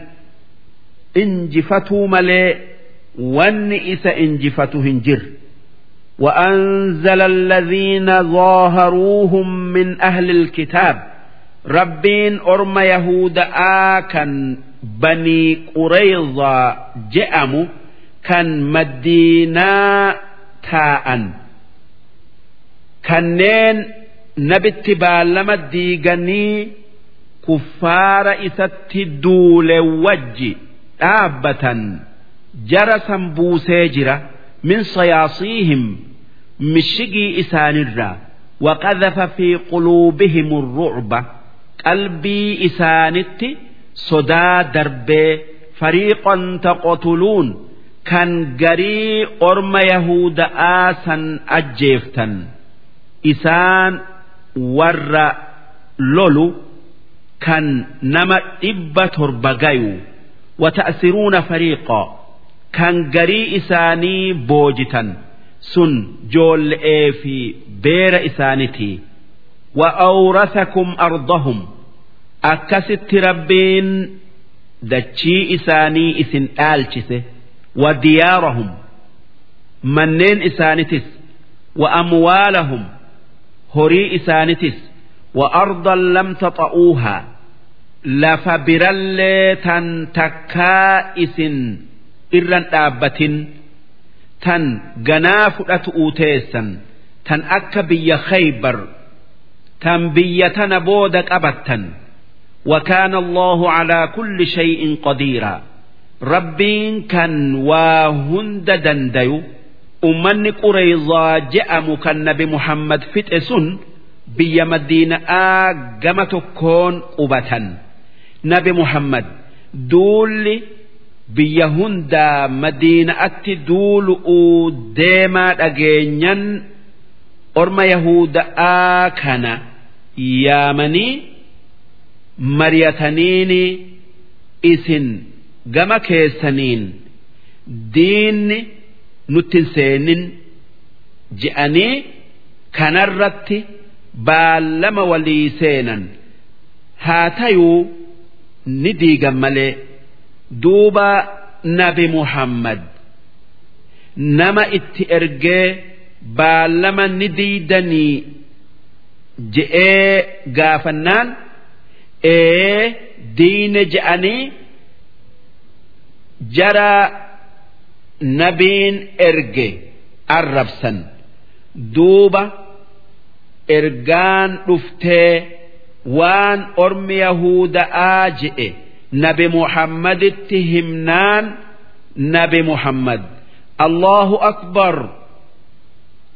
انجفتو ملي وان إسا انجفتو هنجر وأنزل الذين ظاهروهم من أهل الكتاب ربين أرم يهود آكن بني قريظة جأموا كان مدينة تاء كنين نبت بالما ديغني كفار إسات دول وجي آبة جرسا بوسيجرة من صياصيهم مشقي إسان الرا وقذف في قلوبهم الرعب قلبي إسانت صدا درب فريقا تقتلون كان قري أرم يهود آسا أجيفتا إسان ور لولو كان نما إبا تربغيو وتأسرون فريقا kan garii isaanii boojitan. Sun joolle'ee fi beera isaaniti wa awrasakum ardahum. Akkasitti rabbiin dachii isaanii isin dhaalchise. Wa diyaarahum. Manneen isaanitis. Wa amwaalahum. Horii isaanitis. Wa ardan lam taxa'uuhaa lafa birallee tan takkaa isin irran dhaabbatin tan ganaa fudhatu teessan tan akka biyya khaybar tan biyya tana booda qabattan وكان الله على كل شيء قديرا ربين كان واهند دنديو أمني قريظا جاء كان نبي محمد فتئسن بيا مدينة آقمة كون قبة نبي محمد دول biyya hundaa madiinaatti duulu'uu deemaa dhageenyan orma yahuda'aa kana yaamanii mariyataniini isin gama keessaniin diinni nutti seenin je'anii kanarratti baallama walii seenan haa tayuu ni diigan malee. Duuba nabi muhammad nama itti ergee baallama ni diidanii je'ee gaafannaan ee diine je'anii jara nabiin erge arrabsan duuba ergaan dhuftee waan ormi yahuda'aa je'e. nabi Muhammaditti himnaan nabi Muhammad. Allahu akbar.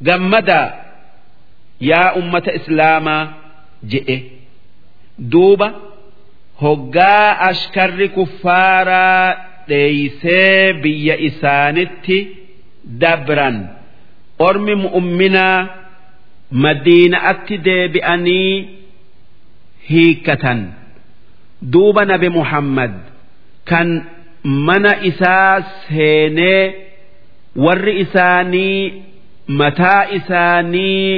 Gammadaa yaa ummata islaamaa je'e. Duuba. Hoggaa ashkarri kuffaaraa dheeysee biyya isaanitti dabran. Ormi mu'umminaa madiinaatti deebi'anii hiikkatan. Duuba nabi muhammad kan mana isaa seenee warri isaanii mataa isaanii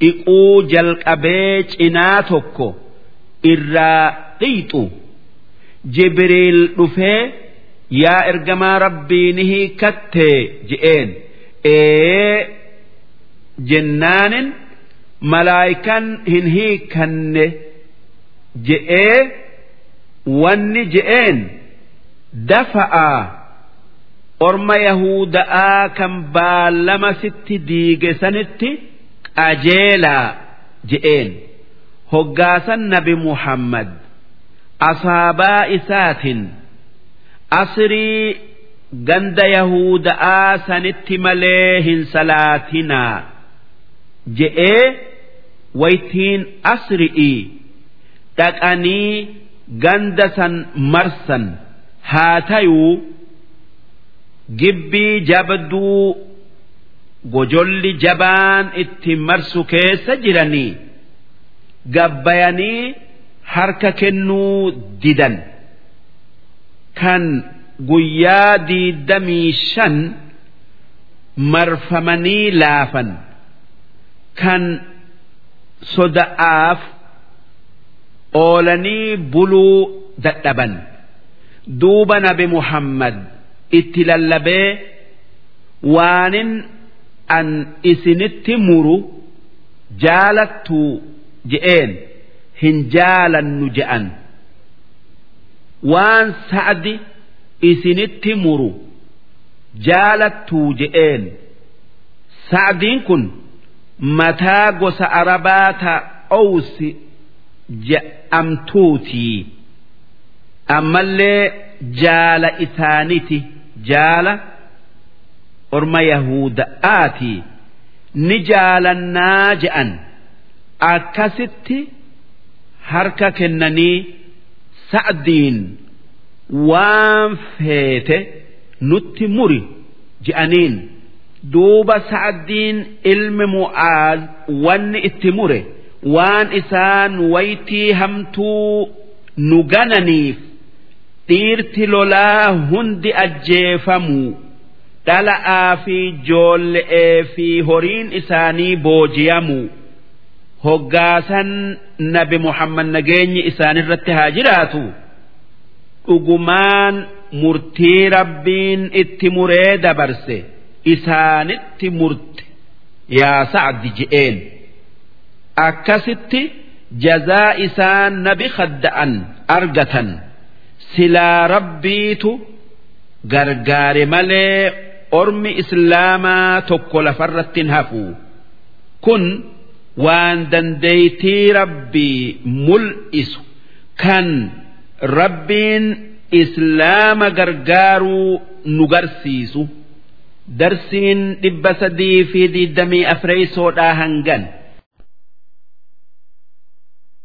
dhiquu jalqabee cinaa tokko irraa dhiixu. Jibriil dhufee yaa ergamaa rabbii ni hiikattee je'een. Ee jennaanin malaayikan hin hiikanne je'ee wanni je'een dafa'a orma yahuda'aa kan baallama sitti diige sanitti qajeelaa je'een. Hoggaasan nabi muhammad asaabaa isaatiin asrii ganda yahuda'aa sanitti malee hin salaatinaa je'ee waytiin asri'ii dhaqanii ganda san marsan. Haa tayuu gibbii jabduu gojolli jabaan itti marsu keessa jiranii gabbayanii harka kennuu didan. Kan guyyaa diidamii shan marfamanii laafan. Kan soda'aaf oolanii buluu dadhaban duuba nabi muhammad. Itti lallabee waanin an isinitti muru jaalattuu je'een. Hin jaalannu je'an. Waan sa'adi isinitti muru jaalattuu je'een. Sa'diin kun mataa gosa arabaa ta owsi je'amtuutii ammallee jaala isaaniti jaala orma yahuda'aati ni jaalannaa je'an. Akkasitti harka kennanii sa'diin waan feete nutti muri je'aniin. Duuba sa'diin ilmi mu'aaz wanni itti mure waan isaan waytii hamtuu nu gananiif dhiirti lolaa hundi ajjeefamuu dhala'aa fi joolle'ee fi horiin isaanii booji'amuu hoggaasan nabi muhammad nageenyi isaanirratti haa jiraatu. Dhugumaan murtii rabbiin itti muree dabarse isaanitti murte. Yaa sa'di je'een akkasitti jazaa isaan nabi khadda'an argatan. Silaa rabbiitu gargaare malee ormi islaamaa tokko lafarratti hin hafu. Kun waan dandeeytii rabbii mul'isu. Kan rabbiin islaama gargaaruu nu garsiisu. Darsiin dhibba sadii fi digdamii afreeysoodhaa hangan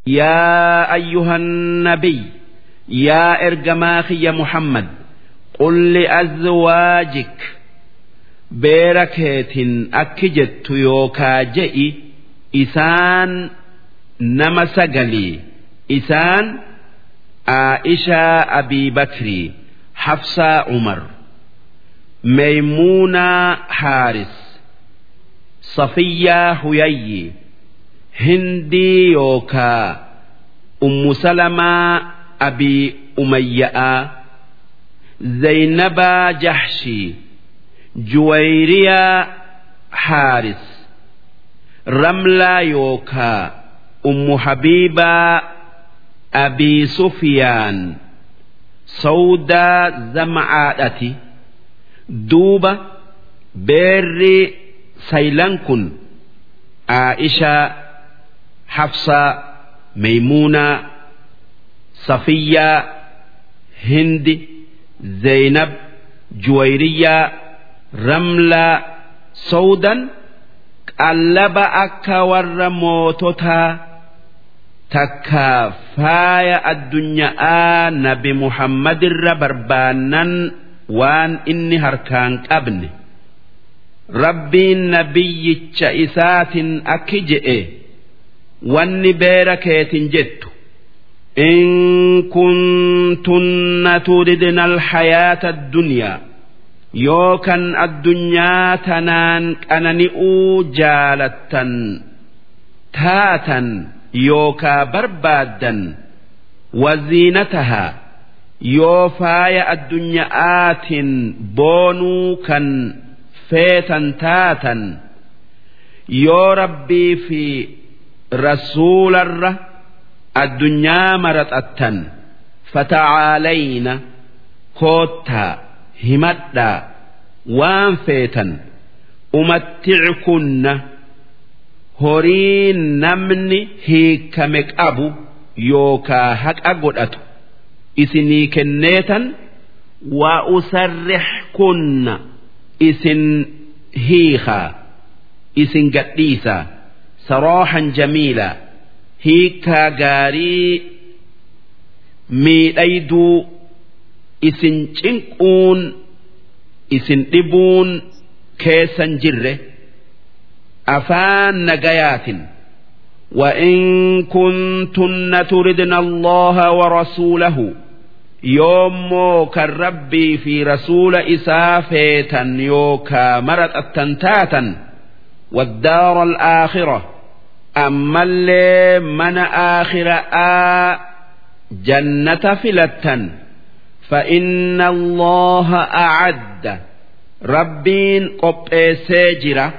يا أيها النبي يا إرجماخي يا محمد قل لأزواجك بيركت أكجت يوكا جئي إسان نما سقلي إسان عائشة أبي بكر حفصة عمر ميمونة حارس صفية hindii yookaa ummu salamaa abii umayya'a zaynabaa jahshii juwayriyaa haaris ramlaa yookaa ummu habiibaa abii sufyaan sawdaa zama'aadhati duuba beerri saylan kun aa'ishaa حفصة ميمونة صفية هند زينب جويرية رملة سودا قلب أكا ور موتوتا takka faaya addunyaa nabi muhammadirra barbaannan waan inni harkaan qabne rabbiin nabiyyicha isaatin akki je'e wanni beera keetin jettu. In kuntunna turidna alhayaata addunyaa yookan addunyaa tanaan qanani'uu jaalattan taatan yookaa barbaaddan waziinatahaa yoo faaya addunya'aatiin boonuu kan feetan taatan yoo rabbii fi rasuularra addunyaa maraxattan fata'aalayna koottaa himadhaa waan feetan umatti'kunna horii namni hiikame qabu yookaa haqa godhatu. Isinii kenneetan waa usarrixkunna isin hiikaa isin gadhiisaa sarooxan jamiilaa hiikaa gaarii miidhayduu isin cinquun isin dhibuun keessan jirre afaan nagayaatin وإن كنتن تردن الله ورسوله يوم كالربي في رسول إسافيتا يوكا مرت التنتاتا والدار الآخرة أما اللي من آخر آ جنة فلتا فإن الله أعد ربين قب ساجرة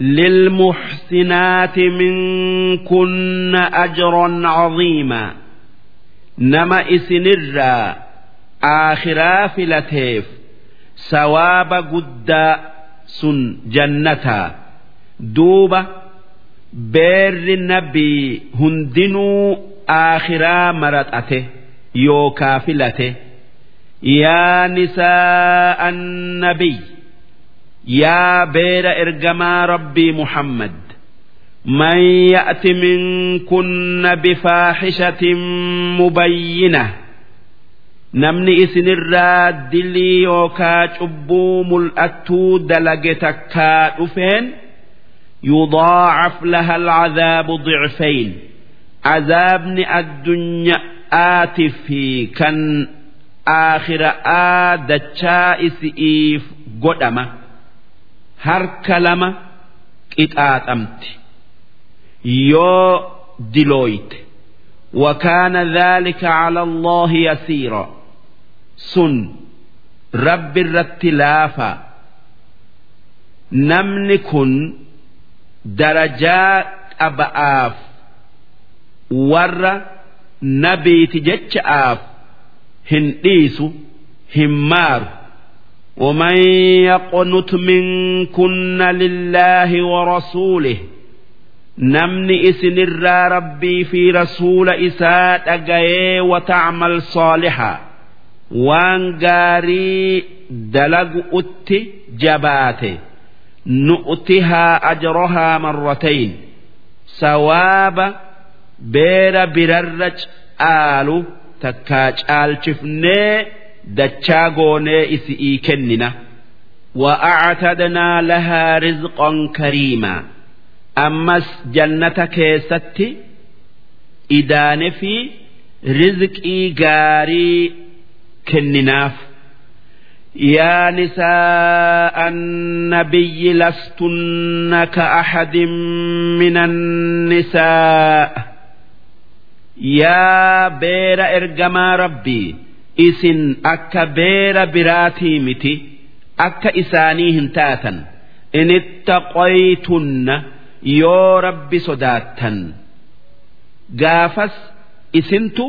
للمحسنات منكن أجرا عظيما نما إسنرا آخرا فلتيف سواب قد سن جنتا دوبة بير النبي هندنو آخرا مرتأته يوكا فلته يا نساء النبي يا بير إرجما ربي محمد من يأت منكن بفاحشة مبينة نمني إسن الراد دلي يوكا جبو ملأتو دلقتك أفين يضاعف لها العذاب ضعفين عذابني الدنيا آتي في كان آخر آدتشا إسئيف قدمه harka lama qixaaxamti yoo dilooyte وكان ذلك على الله يسيرا سن رب الرتلافا نمن كن درجات أبآف ور نبي تجتش آف هنديس همار ومن يقنت منكن لله ورسوله نمني اسن الرا ربي في رسول إساء أجاي وتعمل صالحا وان غاري دلق أت جباته نؤتها أجرها مرتين سواب بير بررج آلو تكاج آل شفني dachaa goonee isi'ii kennina وأعتدنا لها رزقا كريما أمس جنة كيستي إدان في رزقي غاري كنناف يا نساء النبي لستن كأحد من النساء يا بير إرجما ربي isin akka beera biraatii miti akka isaanii hin taatan inittaqaytunna yoo rabbi sodaattan gaafas isintu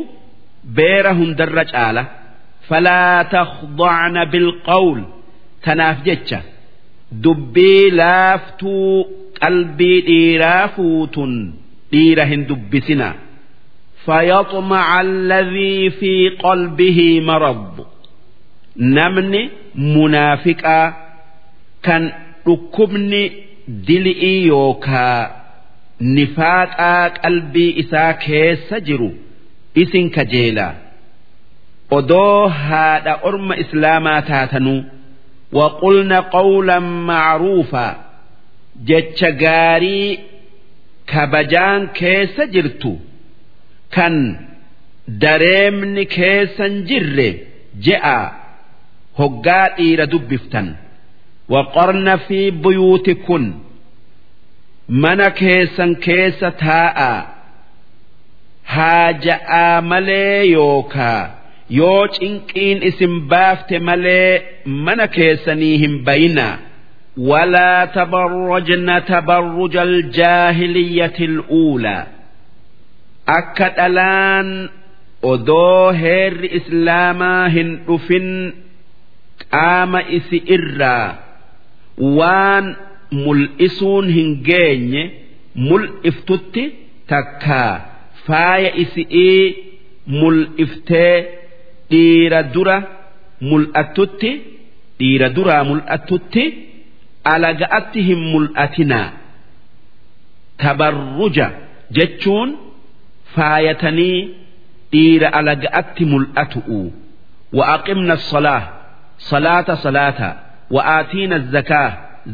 beera hundarra caala falaa takhdacna bilqawl tanaaf jecha dubbii laaftuu qalbii dhiiraa fuutun dhiira hin dubbisinaa فيطمع الذي في قلبه مرض نمني منافقا كان ركبني دلئي يوكا نفاقا قلبي إسا كيس جرو إسن كجيلا odoo haadha orma islaamaa taatanuu waqulna qawlan macruufaa jecha gaarii kabajaan keessa jirtu kan dareemni keessan jirre je'a hoggaa dhiira dubbiftan. Waqorna fi buyuutikun mana keessan keessa taa'a haaja'aa malee yookaa yoo cinqiin isin baafte malee mana keessanii hin bayinaa ولا تبرجن تبرج الجاهلية الأولى akka dhalaan odoo heerri islaamaa hin dhufin qaama isi irraa waan mul'isuun hin geenye mul'iftutti takkaa faaya isi'ii mul'iftee dhiira dura mul'attutti dhiira duraa mul'attutti alaga'atti hin mul'atinaa. Tabarruja jechuun faayatanii dhiira alaga'atti mul'atu'u wa'aqimna salaa salaata salaata. Wa'aatiina zakaa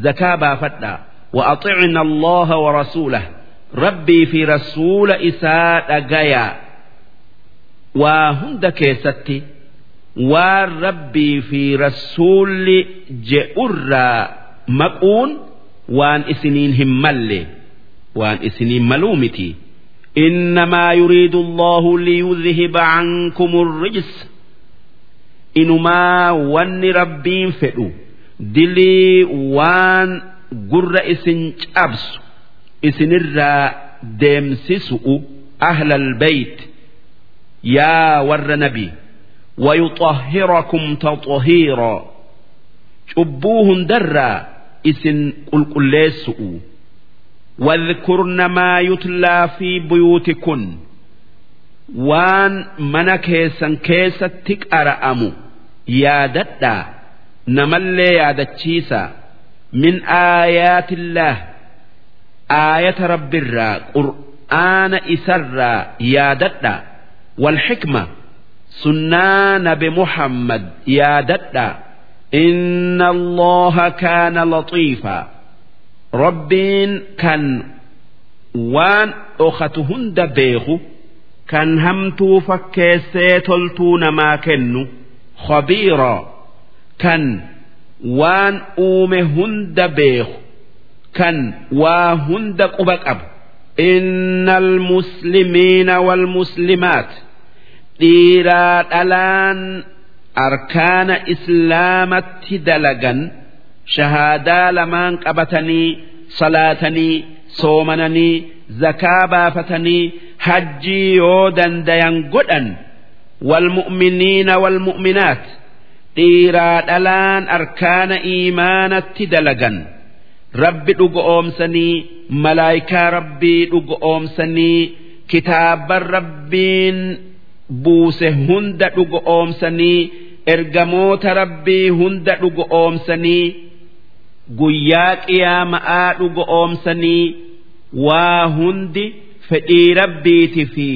zakaa baafadhaa wa'axicna allaha wa rasuulah rabbii fi rasuula isaa dhagayaa في رسول إساء أجايا وهند كيستي والربي في رسول جئر مقون وان إسنين همالي وان إسنين ملومتي إنما يريد الله ليذهب عنكم الرجس إنما وان ربين فئو دلي وان قر إسن أبس إسن الرا ديمسسؤ أهل البيت يا ور نبي ويطهركم تطهيرا شبوهن درا إسن قل قل واذكرن ما يتلى في بيوتكن وان من كيسا كيسا تكأرأم يا ددا نملي يا دتشيسا من آيات الله آية رب الرا قرآن إسرا يا ددا والحكمة سنة نبي محمد يا ددا إن الله كان لطيفا ربين كان وان أختهن دبيخو كان همتو فكيسي تلتون ما كنو خبيرا كان وان أومهن دبيخو كان واهن دقبك أب إن المسلمين والمسلمات dhiiraa dhalaan arkaana islaamatti dalagan shahaadaa lamaan qabatanii salaatanii soomananii zakaa baafatanii hajjii yoo dandayan godhan walmu'miniina walmu'minaat dhiiraa dhalaan arkaana iimaanatti dalagan. Rabbi dhugo oomsanii malaayikaa rabbii dhugo oomsanii kitaaban rabbiin buuse hunda dhugo oomsanii ergamoota rabbii hunda dhugo oomsanii guyyaa qiyaama'aa dhugo oomsanii waa hundi fedhii rabbiiti fi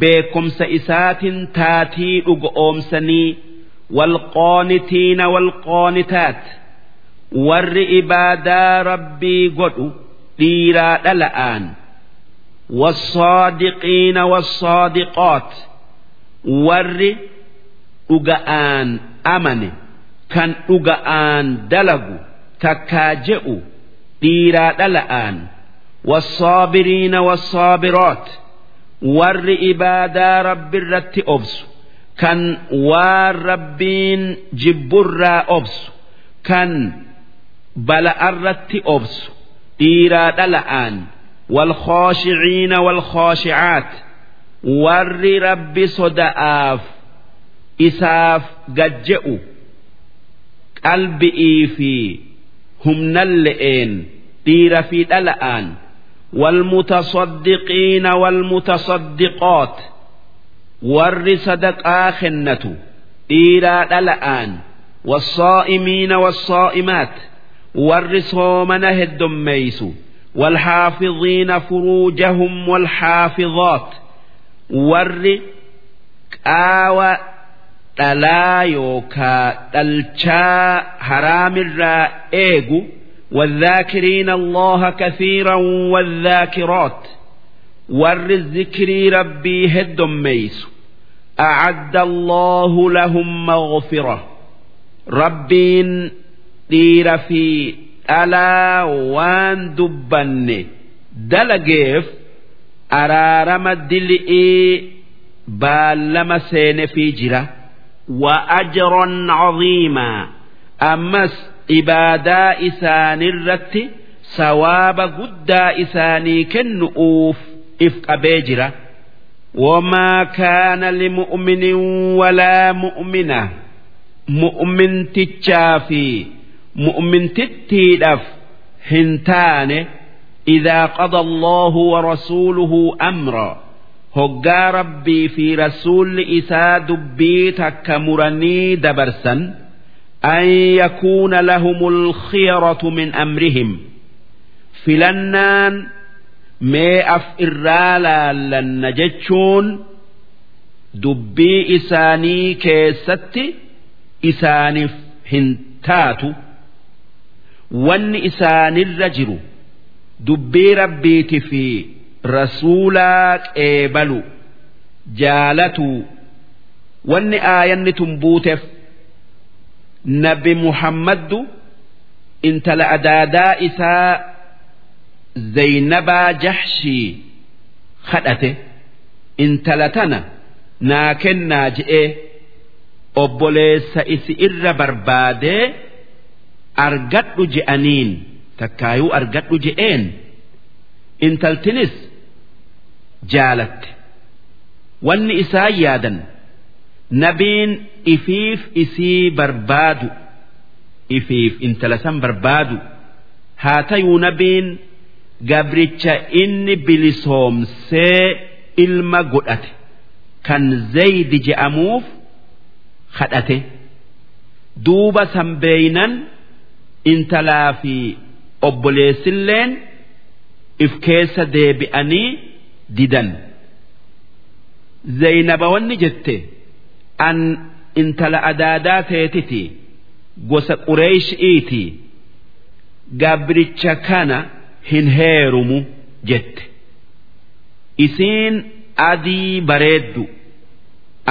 beekumsa isaatiin taatii dhugo oomsanii walqoonitiina walqoonitaat warri ibaadaa rabbii godhu dhiiraa dhala'aan والصادقين والصادقات warri dhuga'aan amane kan dhuga'aan dalagu takkaa je'u dhiiraa dhala'aan والصابرين والصابرات warri ibaadaa rabbi irratti obsu kan waan rabbiin jibburraa obsu kan bala'arratti obsu dhiiraa dhala'aan والخاشعين والخاشعات warri rabbi soda'aaf isaaf gajje'u qalbi'ii fi humnalle'een dhiira fi dhala'aan والمتصدقين والمتصدقات warri sadaqaa kennatu dhiiraa dhala'aan والصائمين والصائمات warri soomana heddommeeysu والحافظين فروجهم والحافظات warri qaawa dhalaa yookaa dhalchaa haraamirraa eegu والذاكرين الله كثيرا والذاكرات ور الذكر ربي هدم ميس أعد الله لهم مغفرة ربين دير في ألا وان دبن دلقيف araarama dil'ii baallama seene fi jira wa ajron caziimaa ammas ibaadaa isaanirratti sawaaba guddaa isaanii kennu'uuf if qabee jira وما كان لمؤمن ولا مؤمنة مؤمن تتشافي مؤمن تتيدف هنتانه إذا قضى الله ورسوله أمرا هقا ربي في رسول إسا دبيتك مرني دبرسا أن يكون لهم الخيرة من أمرهم فلنان ما أف إرالا لن جتشون دبي إساني كيستي إساني هنتاتو وان إساني الرجل Dubbii rabbiiti fi rasuulaa qeebalu jaalatu. Wanni aayanni tun buuteef nabi muhammaddu intala adaadaa isaa zaynabaa jahshii kadhate intala tana naa kennaa je'ee obboleessa isi irra barbaadee argadhu je'aniin takkaayuu argadhu je'een intaltinis jaalatte wanni isaan yaadan nabiin ifiif isii barbaadu. Ifiif intala san barbaadu. Haa tayuu nabiin gabricha inni bilisoomsee ilma godhate. Kan zaydi je'amuuf kadhate duuba sanbeeynan intalaa fi obboleessilleen if keessa deebi'anii didan. Zaynaba wanni jette an intala adaadaa teetiti gosa qureeshi'iiti gabricha kana hin heerumu jette. Isiin adii bareeddu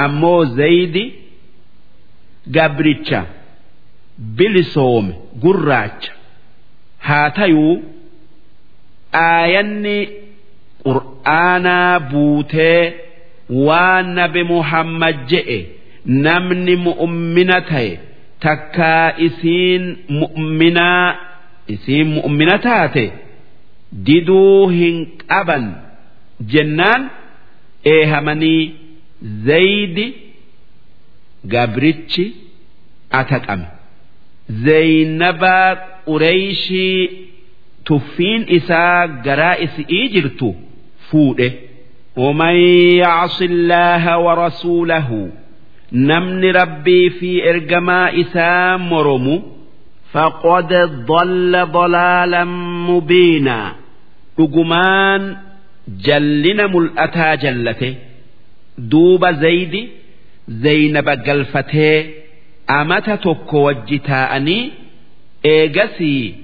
ammoo zaydi gabricha bilisoome gurraacha haa tayuu aayanni qur'aanaa buutee waan nabi muhammad je'e namni mu'ummina ta'e takkaa isiin mu'minaa isiin mu'mina taate diduu hin qaban jennaan eehamanii zaydi gabrichi ataqame. Zaynabaa qureeyshii tuffiin isaa garaa isi'ii jirtu fuudhe ومن يعص الله ورسوله نمن ربي في إرجما إسام مرمو فقد ضل ضلالا مبينا رجمان جلنا ملأتا جلته دوب زيد زينب قلفته أمت تك وجتاءني eegasii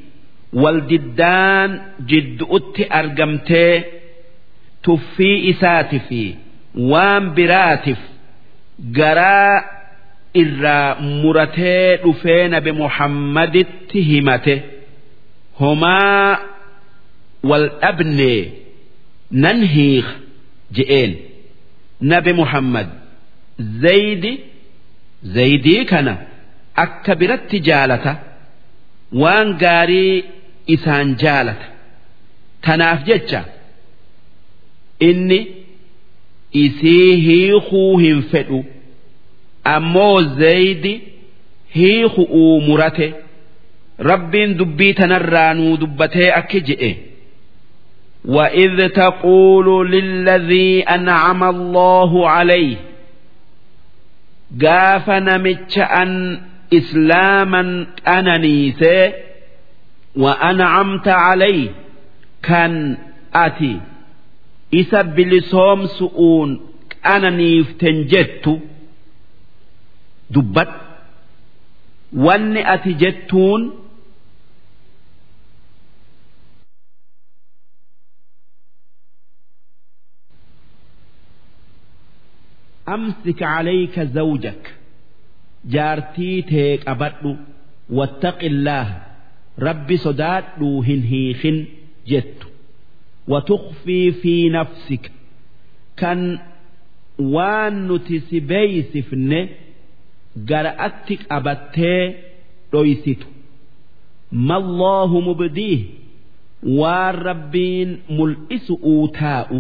waldiddaan jiddu'utti argamtee tuffii isaati fi waan biraatiif garaa irraa muratee dhufee nabi muhammaditti himate homaa wal dhabne nan hiika je'een nabi muhammad zaydi zaydii kana akka biratti jaalata. waan gaarii isaan jaalata tanaaf jecha inni isii hiikuu hin fedhu ammoo zaydi hiiku'uu murate rabbiin dubbii tanarraa nuu dubbatee akki je'e وإذ تقول للذي أنعم الله عليه قاف نمتش أن إسلاما أننيسي وأنعمت عليه كان أتي isa bilisoomsu'uun qananiiften jettu dubbadhu wanni ati jettuun أمسك عليك زوجك jaartii tee qabadhu. Wattaqillaah rabbi sodaadhuu hin hiikin jettu. Watuqfii fi nafsika kan waan nuti si beeysifne gara'atti qabattee dhoysitu. Malloohu mubdiih waan rabbiin mul'isu uu taa'u.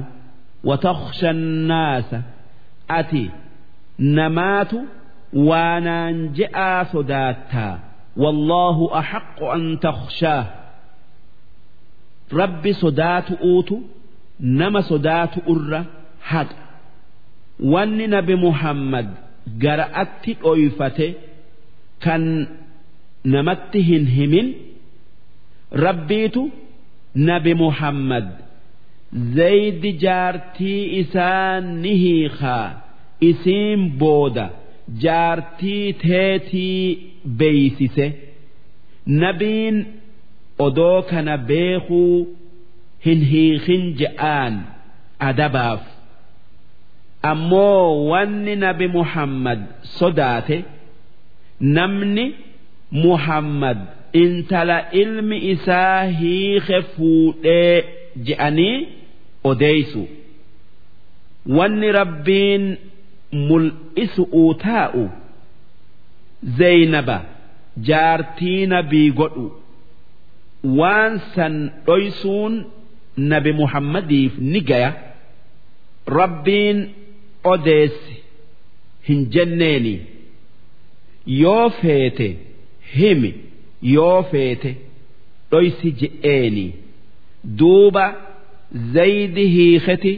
Wataksha annaasa ati namaatu waanaan je'aa sodaattaa wallaahu axaqqu an takshaa rabbi sodaatu uutu nama sodaatu urra haqa wanni nabi muhammad gara'atti dhoyfate kan namatti hin himin rabbiitu nabi muhammad zaydi jaartii isaa ni hiikaa isiin booda jaartii teetii beeysise. Nabiin odoo kana beekuu hin hiikin je'aan adabaaf. Ammoo wanni nabi muhammad sodaate namni muhammad intala ilmi isaa hiike fuudhee je'anii odeeysu. Wanni rabbiin mul'isu'uu taa'u zeynaba jaartii nabii godhu waan san dhoysuun nabi muhammadiif ni gaya rabbiin odeessi hin jenneeni. Yoo feete himi. Yoo feete dhoysi je'eeni. Duuba zaydi hiiketi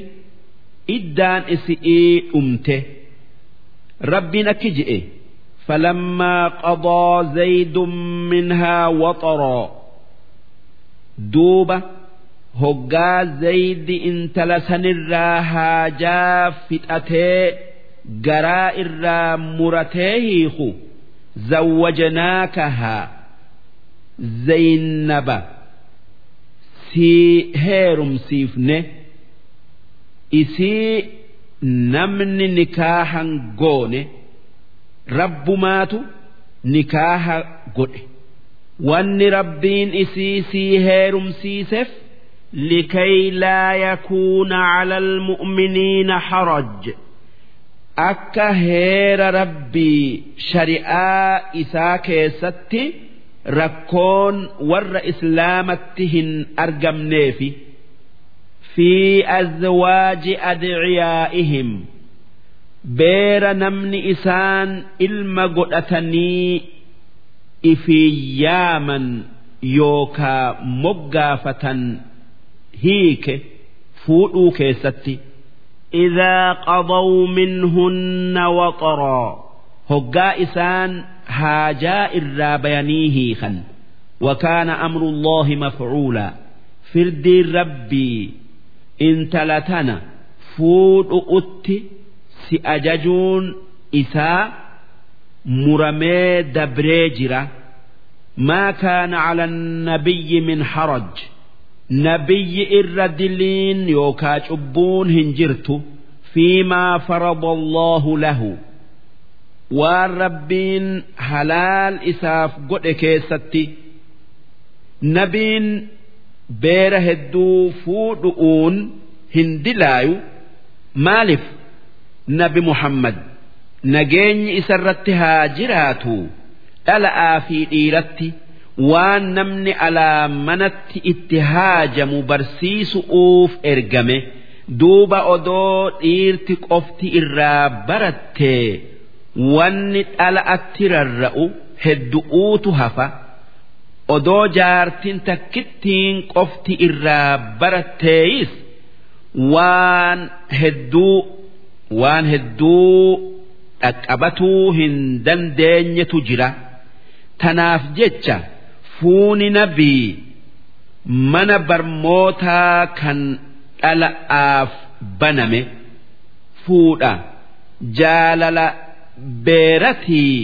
iddaan isi'ii dhumte rabbiin akki je'e فلما قضى زيد منها وطرا دوبة هقا زيد انتل سنرا هاجا فتأتي قراء الرا مرتيه زوجناكها زينب سي هيرم سيفنه isii namni nikaahan goone rabbumaatu nikaaha godhe. Wanni rabbiin isii sii heerumsiiseef likay laa yakuuna cala almu'miniina haraj. Akka heera rabbii shari'aa isaa keessatti rakkoon warra islaamatti hin argamneefi في أزواج أدعيائهم بير نمني إسان إلما قدتني إفياما يوكا مقافة هيك فوتوا كيستي إذا قضوا منهن وطرا هقا إسان هاجاء الرابيانيه خن وكان أمر الله مفعولا فردي ربي Intala tana fuudhu'utti si ajajuun isaa muramee dabree jira. Maa kaana cala nabiyyi min haraj? Nabiyyi irra diliin yookaa cubbuun hin jirtu fiimaa farada allahu lahu. Waan rabbiin halaal isaaf godhe keessatti nabiin beera hedduu fuudhu'uun hin dilaayu. Maaliif nabi muhammad nageenyi isarratti haa jiraatu. Dhala'aa fi dhiiratti waan namni alaa manatti itti haajamu barsiisu'uuf ergame duuba odoo dhiirti qofti irraa barattee wanni dhala'atti rarra'u heddu'uutu hafa. Odoo jaartin takkittiin qofti irraa baratteeyis waan hedduu waan hedduu dhaqqabatuu hin dandeenyetu jira tanaaf jecha fuuni nabii mana barmootaa kan dhala'aaf baname fuudha jaalala beeratii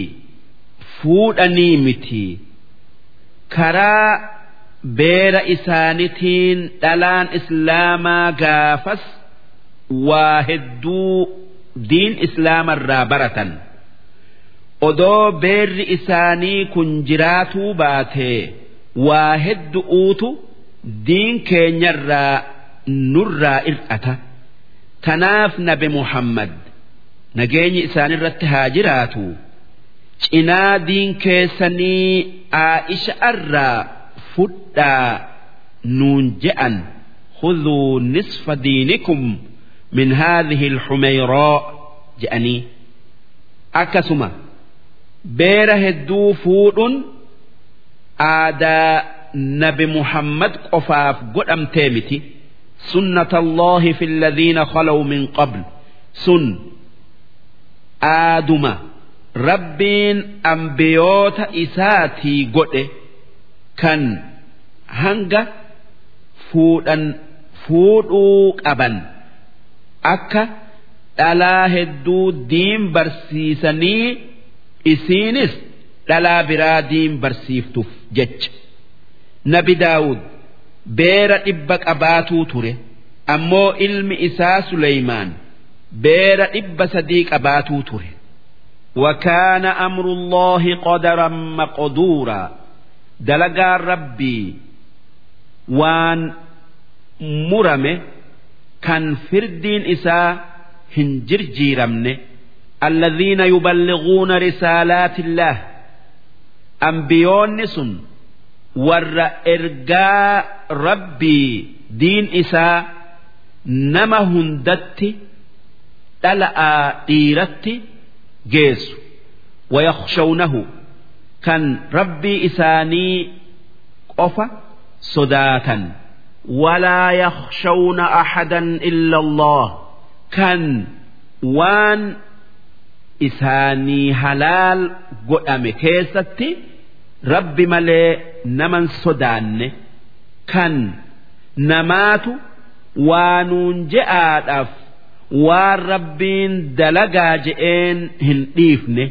fuudhanii mitii. Karaa beera isaanitiin dhalaan islaamaa gaafas waa hedduu diin islaamarraa baratan. Odoo beerri isaanii kun jiraatuu baatee waa heddu'uutu diin keenyarraa nurraa ir'ata. Tanaaf nabi muhammad nageenyi isaanirratti haa jiraatu cinaa diin keessanii aa'isha irraa fudhaa nuun je'an khudhuu nisfa diinikum min haadhihi alxumayroo je'anii. Akkasuma beera hedduu fuudhuun aadaa nabi muhammad qofaaf godhamtee miti. Sunnata allahi fi alladhiina khalaw min qabl. Sun aaduma rabbiin ambiyoota isaatii godhe kan hanga fuudhan fuudhuu qaban akka dhalaa hedduu diin barsiisanii isiinis dhalaa biraa diin barsiiftuuf jecha nabi daawud beera dhibba qabaatuu ture ammoo ilmi isaa Suleymaan beera dhibba sadii qabaatuu ture. وكان أمر الله قدرا مقدورا dalagaan rabbii waan murame kan firdiin isaa hin jirjiiramne الذين يبلغون رسالات الله ambiyoonni sun warra ergaa rabbii diin isaa nama hundatti dhala'aa dhiiratti geessu. Wayakhshawnahu. Kan rabbii isaanii qofa sodaatan. Walaa yakhshawna ahadan illa allah kan waan isaanii halaal godhame keessatti rabbi malee naman sodaanne. Kan namaatu waanuun je'aadhaaf waan rabbiin dalagaa je'een hin dhiifne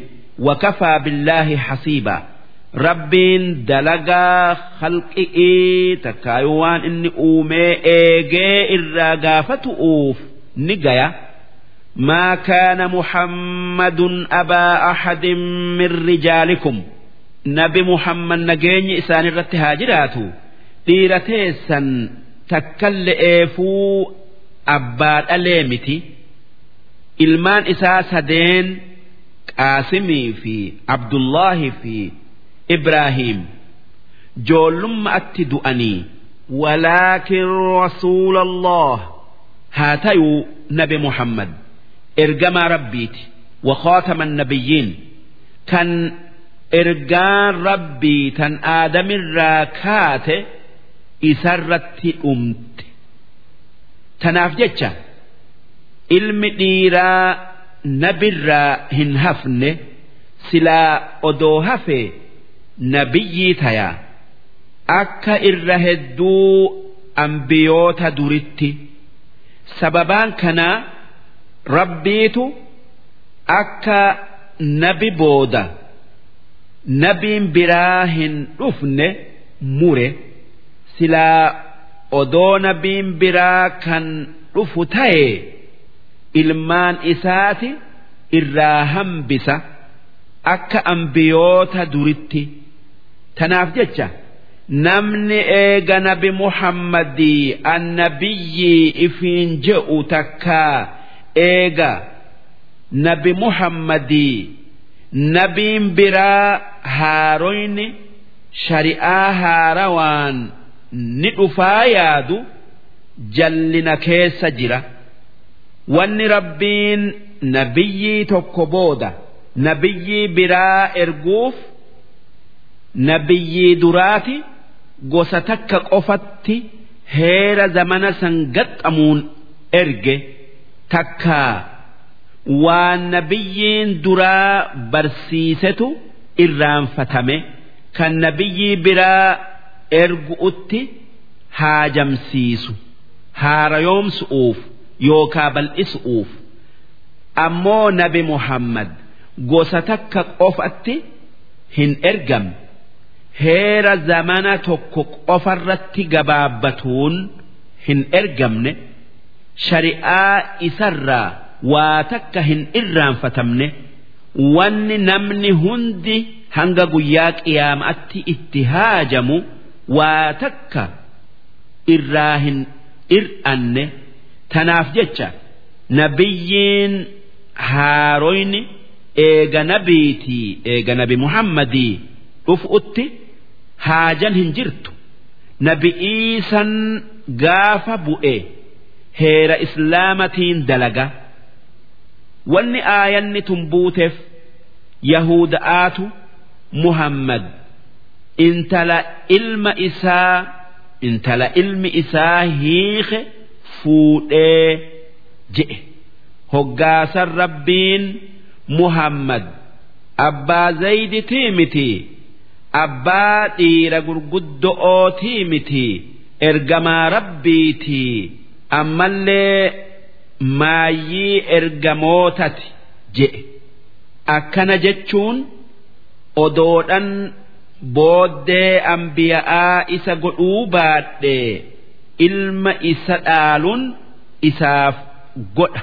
wakafaa billaahi hasiibaa rabbiin dalagaa halqi'ii takkaayu waan inni uumee eegee irraa gaafatu'uuf ni gaya ما كان محمد أبا أحد من رجالكم nabi muhammad nageenyi isaan irratti haa jiraatu dhiira teessan takkalle'eefuu abbaa dhalee miti ilmaan isaa sadeen qaasimii fi abdullaahi fi ibraahiim joollummaatti du'anii ولكن رسول الله haa tayuu nabi muhammad ergamaa rabbiiti وخاتم النبيين kan ergaan rabbii tan aadamirraa kaate isarratti dhumte tanaaf jecha ilmi dhiiraa nabirraa hin hafne silaa odoo hafe nabiyyii tayaa. Akka irra hedduu ambiyoota duritti sababaan kanaa rabbiitu akka nabi booda nabiin biraa hin dhufne mure silaa odoo nabiin biraa kan dhufu ta'e ilmaan isaati irraa hambisa akka ambiyoota duritti. Tanaaf jecha namni eega nabi muhammadii annabiyyii ifiin je'u takkaa eega nabi muhammadii nabiin biraa haaroyni shari'aa haarawaan ni dhufaa yaadu jallina keessa jira. Wanni rabbiin nabiyyii tokko booda nabiyyii biraa erguuf nabiyyii duraati gosa takka qofatti heera zamana san gaxxamuun erge takkaa waan nabiyyiin duraa barsiisetu irraanfatame. Kan nabiyyii biraa ergu'utti haajamsiisu haarayoomsu'uuf yookaa bal'isu'uuf ammoo nabi muhammad gosa takka qofatti hin ergamne heera zamana tokko qofarratti gabaabbatuun hin ergamne. Shari'aa isarraa waa takka hin irraanfatamne. Wanni namni hundi hanga guyyaa qiyaama'atti itti haajamu waa takka irraa hin ir'anne tanaaf jecha nabiyyiin haaroyni eega nabiitii eega nabi muhammadii dhufuutti haajan hin jirtu. Nabi iisan gaafa bu'e heera islaamatiin dalaga. Wanni aayanni tun buuteef yahuda'aatu muhammad intala ilma isaa intala ilmi isaa hiike fuudhee je'e. Hoggaasan rabbiin muhammad abbaa zayditii miti abbaa dhiira gurguddo'ootii miti ergamaa rabbiitii ammallee maayyii ergamootati je'e. Akkana jechuun odoodhan booddee ambiya'aa isa godhuu baadhee ilma isa dhaaluun isaaf godha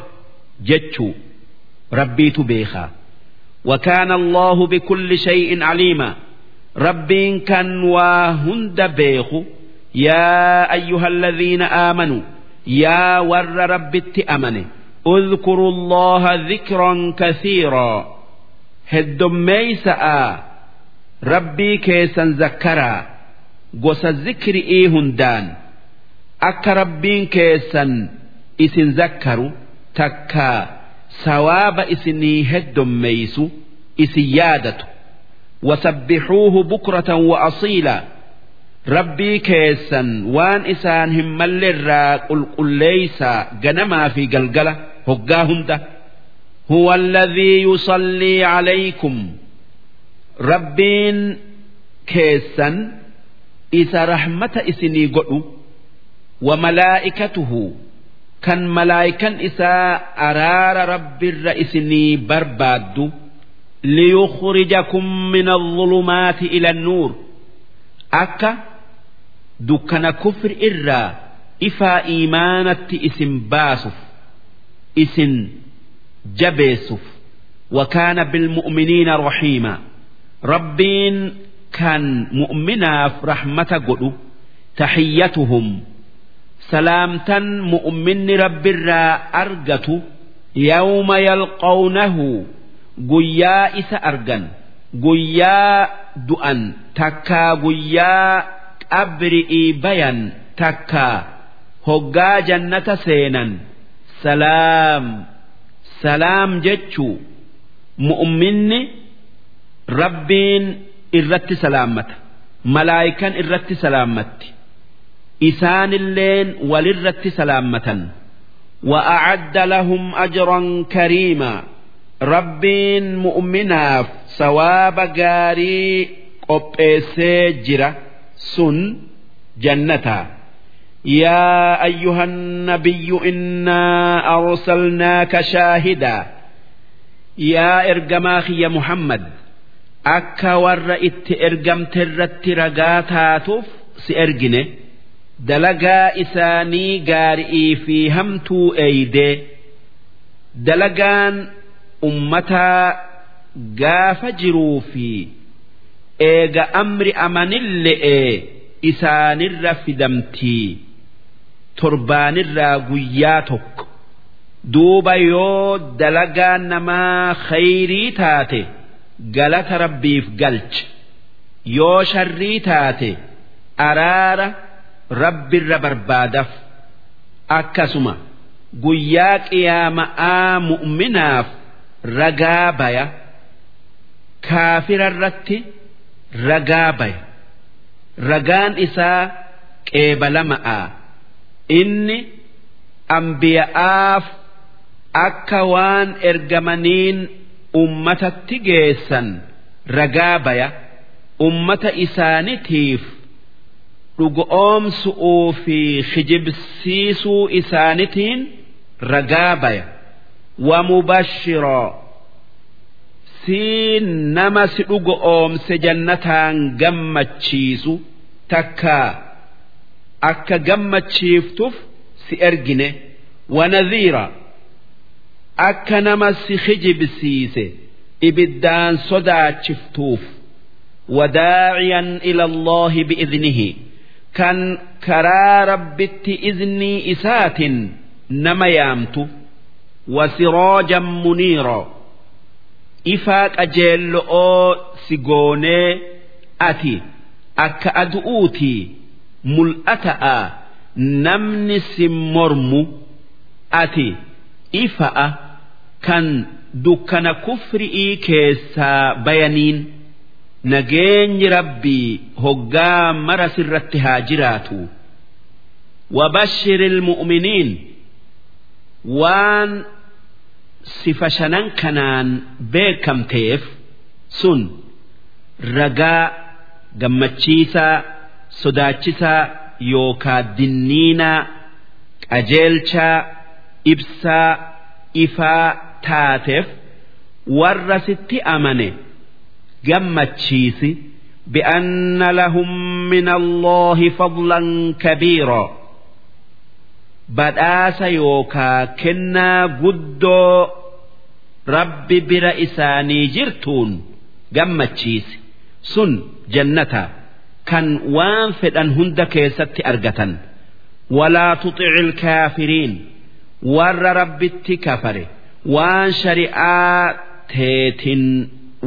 jechuu rabbiitu beekaa وكان الله بكل شيء عليما ربين كان وهند بيخ يا أيها الذين آمنوا يا ور رب أمنه اذكروا الله ذكرا كثيرا هدميسا rabbii keessan zakkaraa gosa zikri'ii hundaan. Akka rabbiin keessan isin zakkaru takka sawaaba isinii heddommeeysu isin yaadatu. Wasabbixuuhu bukratan wa asiilaa rabbii keessan waan isaan hin malleerraa qulqulleeysaa ganamaa fi galgala hoggaa hunda. Huwa alladhii yusallii calaykum عليكم ربين كيسا إذا رحمة إسني قلو وملائكته كان ملائكا إسا أرار رب الرئيسني برباد ليخرجكم من الظلمات إلى النور أكا dukkana kufri irraa ifaa iimaanatti isin baasuuf isin jabeessuuf wakaana bilmu'miniina rahiima rabbiin kan mu'minaaf rahmata godhu tahiyyatuhum. Salaamtan mu'minni rabbirraa argatu yawma yalqawnahu. Guyyaa isa argan guyyaa du'an takkaa guyyaa qabri'ii bayan takka. Hoggaa jannata seenan. Salaam salaam jechuu mu'minni rabbiin irratti salaammata malaayikan irratti salaammatti isaanilleen walirratti salaammatan وأعد لهم أجرا كريما ربين مؤمناف ثواب غاري قبئسي جرا سن جنتا يا أيها النبي إنا أرسلناك شاهدا يا إرجماخي محمد akka warra itti ergamte irratti ragaa taatuuf si ergine dalagaa isaanii gaarii fi hamtuu eeyde dalagaan ummataa gaafa jiruu fi eega amri amanille'ee isaanirra fidamtii torbaanirraa guyyaa tokko duuba yoo dalagaan namaa khayrii taate. Galata rabbiif galcha yoo sharrii taate araara rabbirra barbaadaf. Akkasuma guyyaa qiyaama'aa mu'minaaf ragaa baya. Kaafirarratti ragaa baya. Ragaan isaa qeebalama'a inni ambiya'aaf akka waan ergamaniin ummatatti geessan ragaa baya ummata isaanitiif dhugoomsu'uu fi kijibsiisuu isaanitiin ragaa baya. Wamubashiroo siin nama si dhugoomse jannataan gammachiisu takka. Akka gammachiiftuuf si ergine. Wanadhiira akka nama si hijibsiise ibiddaan sodaachiftuuf wadaaciyan ila allahi biidnihi kan karaa rabbitti iznii isaatin nama yaamtu wasiroojan muniiro ifaa qajeello'oo si goonee ati akka adu'uutii mul'ata'a namni si mormu ati ifa'a. kan dukkana kufrii keessaa bayaniin nageenyi rabbii hoggaa mara sirratti haa jiraatu. Wabashiri ilmu'miniin waan sifa shanan kanaan beekamteef sun ragaa gammachiisaa sodaachisaa yookaa dinniinaa qajeelchaa ibsaa ifaa taateef warra sitti amane gammachiisi bi'anna lahum min Allaahi fadlan kabiiraa badhaasa yookaa kennaa guddoo rabbi bira isaanii jirtuun gammachiisi. Sun jannata kan waan fedhan hunda keessatti argatan. Walaa tuxicil kaafiriin. Warra rabbitti kafare. Waan shari'aa teetin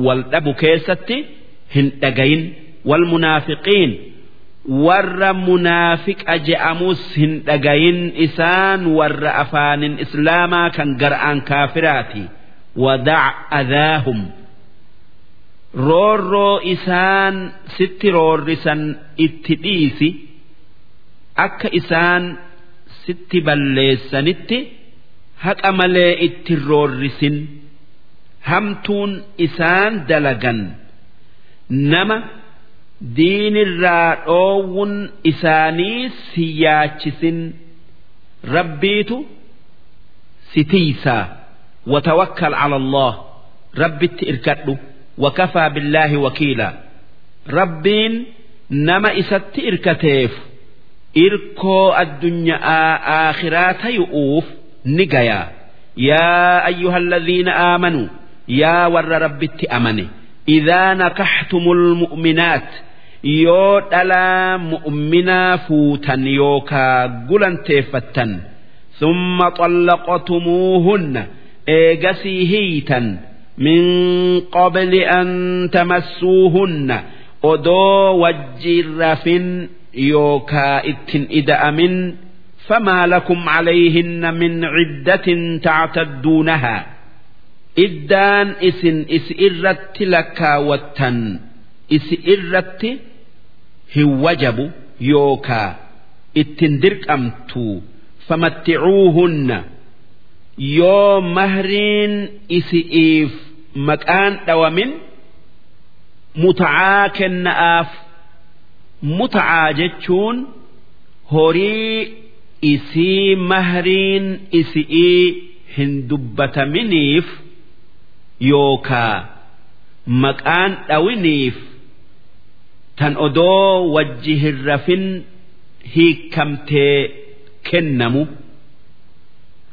wal dhabu keessatti hin dhagayin. Wal munaafiqiin warra munaafiqa je'amus hin dhagayin. Isaan warra afaanin islaamaa kan gar'aan kaafiraati. Wadac adaahum. Roorroo isaan sitti roorrisan itti dhiisi. Akka isaan sitti balleessanitti haqa malee itti roorrisin. Hamtuun isaan dalagan. Nama diinirraa dhoowwun isaanii si yaachisin rabbiitu si tiisaa watawakkal cala allah. Rabbitti irkadhu. Wakafaa billaahi wakiila. Rabbiin nama isatti irkateef. Irkoo addunyaa aakhiraa tayu'uuf ni gayaa yaa ayyuha alladhiina aamanuu yaa warra rabbitti amane idaa nakaxtumul mu'minaat yoo dhalaa mu'minaa fuutan yookaa gulanteeffattan summa طلقتموهن eegasii hiitan min qabli an tamassuuhunna odoo wajjiin rafin yookaa ittin ida'amin فما لكم عليهن من عدة تعتدونها iddaan isin isi irratti lakkaawattan isi irratti hin wajabu yookaa ittin dirqamtu famatticuuhunna yoo mahriin isi'iif maqaan dhawamin muta'aa kenna'aaf muta'aa jechuun horii isii mahriin isi'ii hin dubbataminiif yookaa maqaan dhawiniif tan odoo wajji hin rafin hiikamtee kennamu.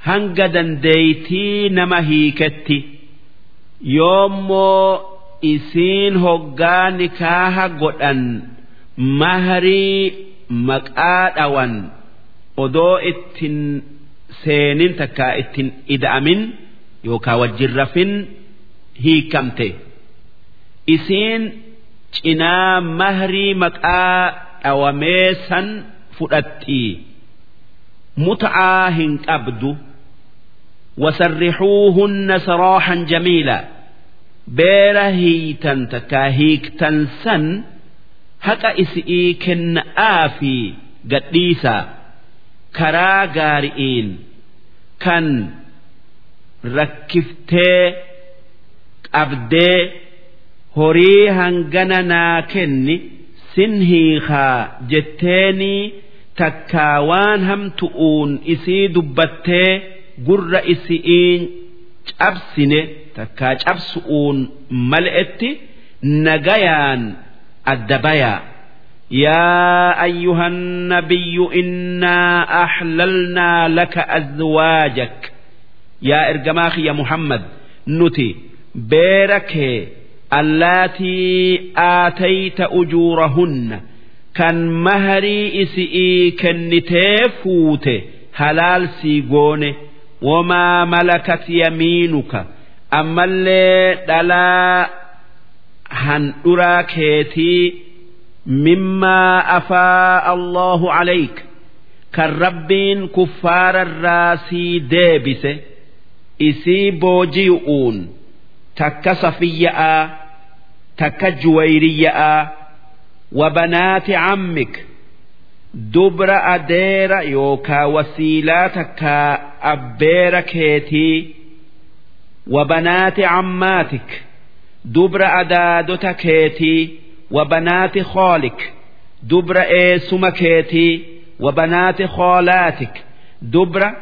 Hanga dandeeytii nama hiiketti yoommoo isiin hoggaa nikaaha godhan mahrii maqaa dhawan odoo ittin seenin takkaa ittin ida'amin yookaa wajjin rafin hiikamte isiin cinaa mahrii maqaa dhawamee san fudhatti. Mut'aa hin qabdu. Wasarrixuuhunna saraaxan jamiila. Beera hiitan takkaa hiiktan san haqa isi'ii kenna'aa fi gadhiisaa karaa gaari'iin kan rakkiftee qabdee horii hangana naa kenni sin hiikaa jetteenii takkaa waan hamtu'uun isii dubbattee gurra isi'iin cabsine takkaa cabsu'uun mal'etti nagayaan adda bayaa. يا أيها النبي إنا أحللنا لك أزواجك يا إرجماخ يا محمد نتي بيرك اللاتي آتيت أجورهن كان مهري إسئي كنتي فوت هلال سيقون وما ملكت يمينك أما اللي دلا هن أراكيتي مما أفاء الله عليك كالربين كفار الراسي ديبس إسي بوجيؤون تك صفياء تك جويرياء وبنات عمك دبر أدير يوكا وسيلة تك أبير كيتي وبنات عماتك دبر أدادت كيتي وبنات خالك دبر إيسم كيتي وبنات خالاتك دبر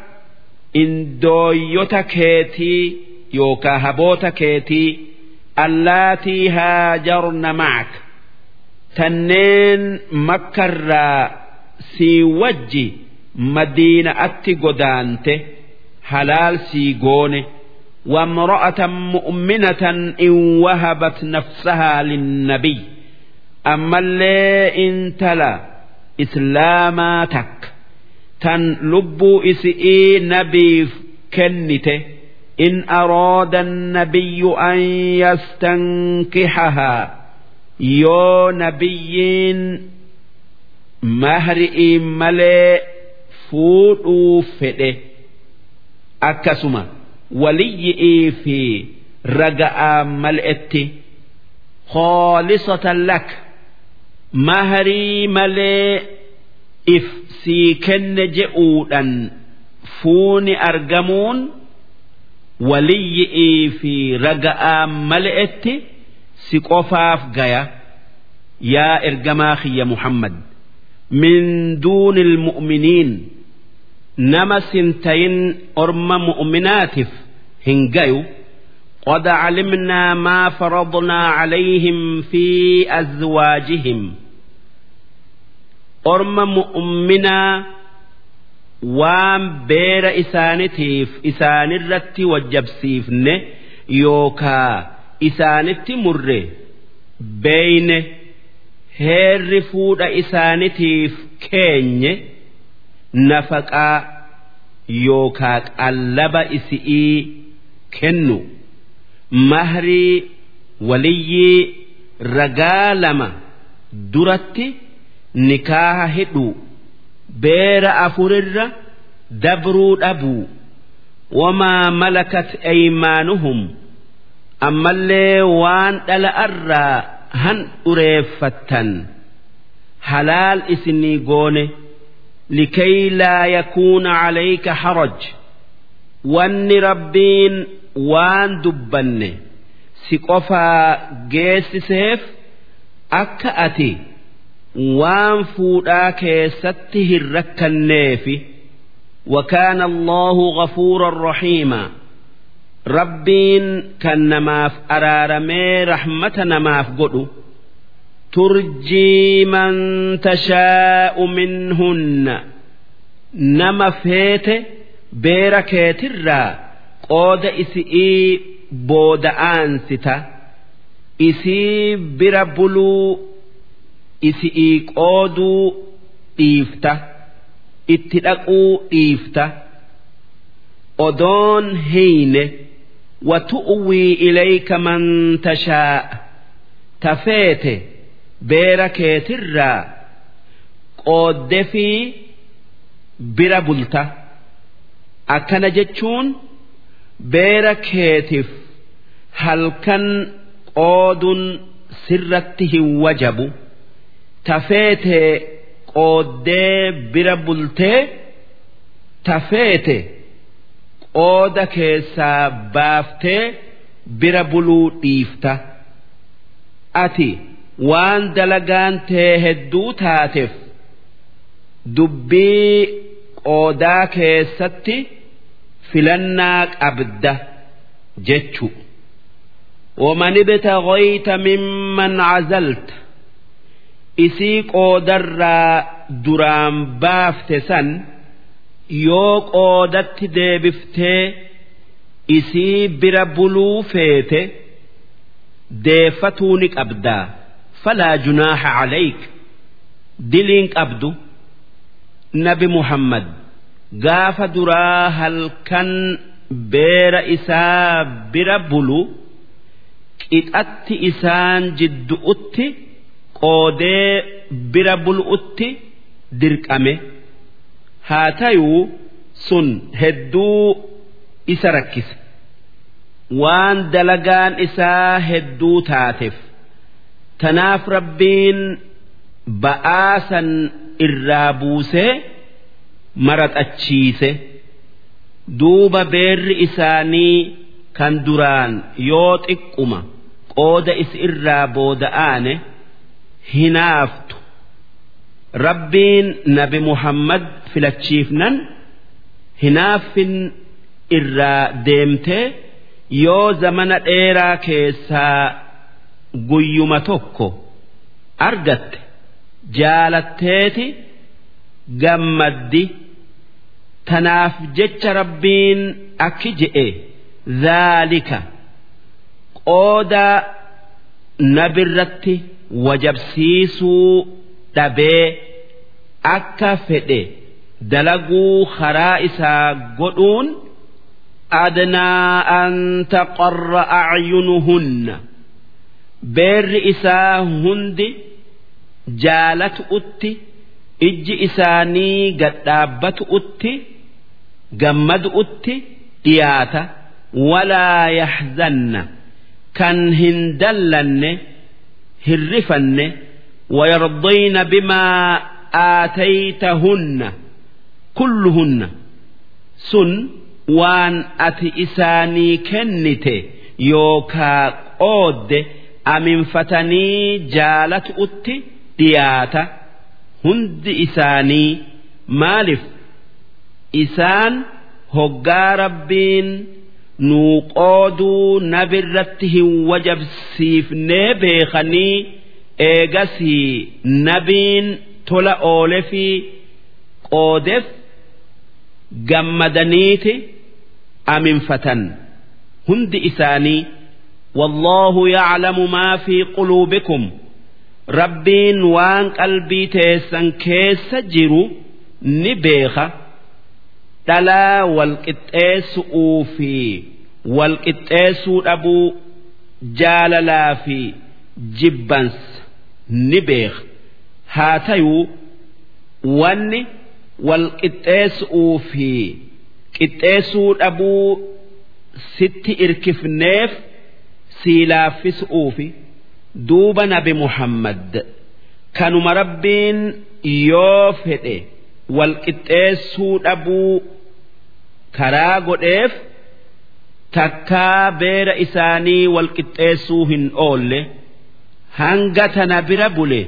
إندويوتا كيتي يوكا هبوتا كيتي اللاتي هاجرن معك tanneen makkarraa sii wajji madiina'atti godaante halaal sii goone وامرأة مؤمنة إن وهبت نفسها للنبي ammallee intala islaamaa takka tan lubbuu isi'ii nabiif kennite in arooda nabiyyu an yastankihahaa yoo nabiyyiin mahri'iin malee fuudhuu fedhe. Akkasuma waliyyi'ii fi raga'aa mal'etti khoolisatan laka خالصة لك مهري ملئ if sii kenne je'uudhan fuuni argamuun waliyyi'ii fi raga'aa mala'etti si qofaaf gaya yaa ergamaa kiyya Muhammad min duuni ilmu'miniin nama sintayin orma mu'minaatiif hin gayu قد علمنا ما فرضنا عليهم في أزواجهم orma mu'minaa waan beera isaanitiif isaanirratti wajjabsiifne yookaa isaanitti murre beeyne heerri fuudha isaanitiif keenye nafaqaa yookaa qallaba isi'ii kennu mahrii waliyyii ragaa lama duratti. Nikaaha hidhu beera afurirra dabruu dhabuu wamaa malakat aymaanuhum ammallee waan dhala'arraa han dhureeffattan halaal isinii goone likay laa yakuuna calayka haraj. Wanni rabbiin waan dubbanne si qofaa geessiseef akka ati waan fuudhaa keessatti hin rakkanneefi وكان الله غفورا رحيما ربين كان نماف أرارمي رحمة نماف قدو ترجي من تشاء منهن نما فيت بيركيت الرا قود إسئي بود آنستا إسي بربلو isi'ii qooduu dhiifta itti dhaquu dhiifta. Odoon heyne watu'wii ilayka man tashaa. Tafeete beera keetirraa. Qoodde fi bira bulta. Akkana jechuun beera keetiif halkan qooduun sirratti hin wajabu. tafeete qooddee bira bultee tafeete qooda keessaa baaftee bira buluu dhiifta ati waan dalagaan tee hedduu taateef dubbii qoodaa keessatti filannaa qabda jechu ومن ابتغيت ممن عزلت isii qoodarraa duraan baafte san yoo qoodatti deebiftee isii bira buluu feete deeffatuu ni qabdaa. Falaa junaaha calayk. Diliin qabdu. Nabi muhammad gaafa duraa halkan beera isaa bira bulu qixatti isaan jiddu'utti qoodee bira bulu'utti dirqame. Haa tayuu sun hedduu isa rakkise waan dalagaan isaa hedduu taateef. Tanaaf rabbiin ba'aa san irraa buusee maraxachiise. Duuba beerri isaanii kan duraan yoo xiqquma qooda is irraa booda'aane hinaaftu rabbiin nabi muhammad filachiifnan hinaaffin irraa deemtee yoo zamana dheeraa keessaa guyyuma tokko argatte jaalatteeti gammaddi tanaaf jecha rabbiin akki je'e. Dhaalika qooda nabirratti wajabsiisuu dhabee akka fedhe dalaguu karaa isaa godhuun adnaa an taqarra acyunuhunna beerri isaa hundi jaalatu'utti ijji isaanii gadhaabbatu'utti gammadu'utti dhiyaata. Walaa yaxzanna kan hin dallanne hirrifanne wayardayna bimaa aataytahunna kulluhunna sun waan ati isaanii kennite yookaa qoodde aminfatanii jaalatu'utti dhiyaata hundi isaanii maaliif isaan hoggaa rabbiin. هقا ربين نوقودوا نبرته وجب سيفني بيخني eegasii nabiin tola oole fi qoodeef gammadaniiti aminfatan hundi isaanii والله يعلم ما في قلوبكم ربين وان قلبي تيسن كيس جرو نبيخ dhalaa walqixxeessu'uu fi walqixxeessuu dhabuu jaalalaa fi jibbansa ni beeka haa tayuu wanni walqixxeessu'uu fi qixxeessuu dhabuu sitti irkifneef sii laaffisu'uufi duuba nabi muhammad kanuma rabbiin yoo fedhe walqixxeessuu dhabuu karaa godheef takkaa beera isaanii wal qixxeessuu hin oolle. hanga tana bira bule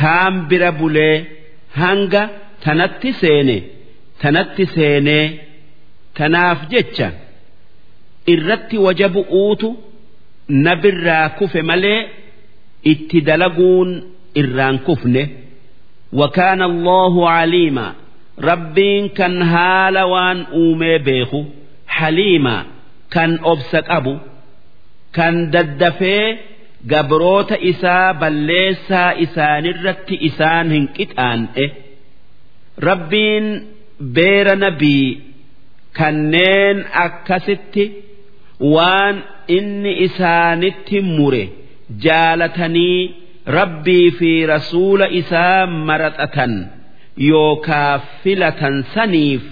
taan bira bulee hanga tanatti seene tanatti seenee tanaaf jecha irratti wajabu uutu nabirraa kufe malee itti dalaguun irraan kufne وكان الله عليما rabbiin kan haala waan uumee beeku haliimaa kan obsa qabu kan daddafee gabroota isaa balleessaa isaanirratti isaan hin qixaanne rabbiin beera nabii kanneen akkasitti waan inni isaanitti mure jaalatanii rabbii fi rasuula isaa maraxatan. yookaa filatan saniif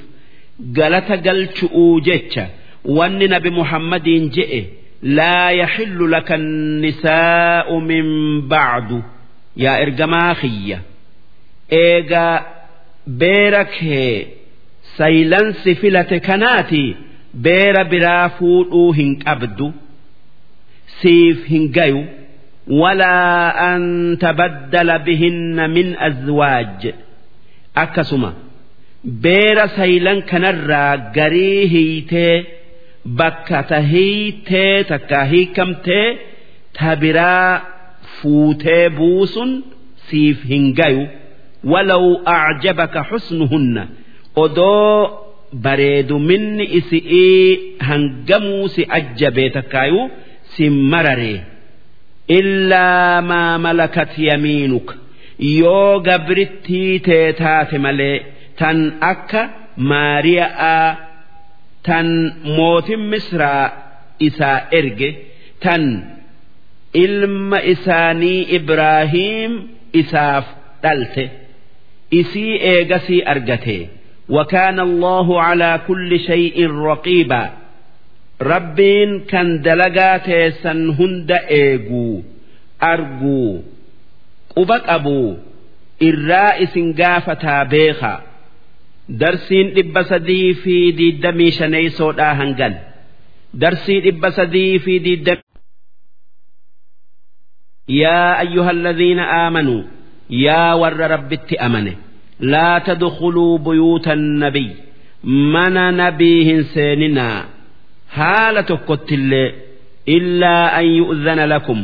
galata galchu'uu jecha wanni nabi muhammadiin je'e laa yaxillu laka nisaa'u min bacdu yaa ergamaa kiyya eegaa beera kee saylansi filate kanaati beera biraa fuudhuu hin qabdu siif hin gayu walaa an tabaddala bihinna min azwaaj. akkasuma beera saylan kanarraa garii hiitee bakka tahiitee takka hiikamtee tabiraa fuutee buusun siif hin gayu. Walaw acjabaka xusnuhunna odoo bareeduminni isi'ii hangamuu si ajjabee takkaayu si mararee. Illaa maa malakat yamiinuka. yoo gabrittii tee taate malee tan akka maariya'aa tan mootin misraa isaa erge tan ilma isaanii ibraahiim isaaf dhalte isii eegasii argate وكان الله على كل شيء رقيبا ربين كان دلقات سن هند ايغو ارجو quba qabu irraa isin gaafataa beekaa. Darsiin dhibba sadii fi diidamii shaneeysoodhaa hangan. Darsii dhibba sadii fi diidamii yaa ayyuhalladhiina aamanuu yaa warra rabbitti amane laa tadkhuluu buyuuta nabiy mana nabii hin seeninaa. Haala tokkottillee illaa an yu'dana lakum.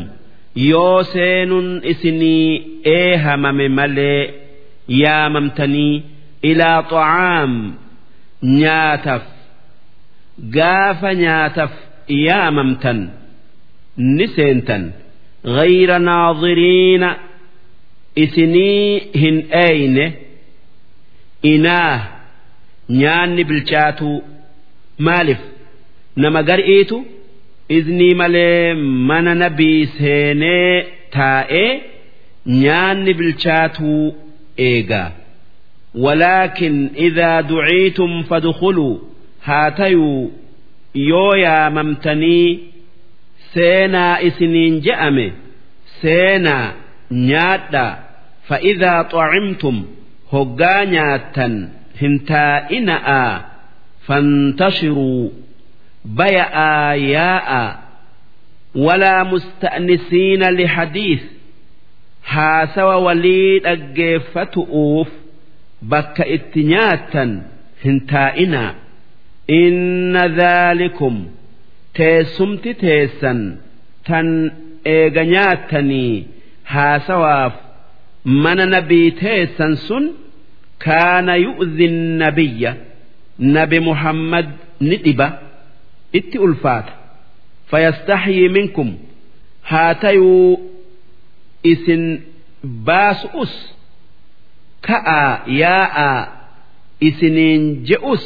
yoo seenun isinii eehamame malee yaamamtanii ilaa xacaam nyaataf gaafa nyaataf yaamamtan ni seentan غير ناظرين isinii hin eeyne inaa nyaanni bilchaatuu maaliif nama gar'iitu iznii malee mana nabii seenee taa'ee nyaanni bilchaatuu eega. Walaakin idaa duciitum fadkhuluu haa tayuu yoo yaamamtanii seenaa isiniin je'ame seenaa nyaadha. Fa'idaa xacimtum hoggaa nyaattan hin taa'ina'aa fantashiruu baya'aa yaa'a walaa musta'nisiina lihadiis haasawa walii dhaggeeffatu'uuf bakka itti nyaattan hin taa'inaa inna dhaalikum teessumti teessan tan eega nyaattanii haasawaaf mana nabii teessan sun kaana yu'zi nabiyya nabi muhammad ni dhiba itti ulfaata. Fayastaxyii minkum. Haa tayuu isin baasu'us ka'aa yaa'aa isiniin je'us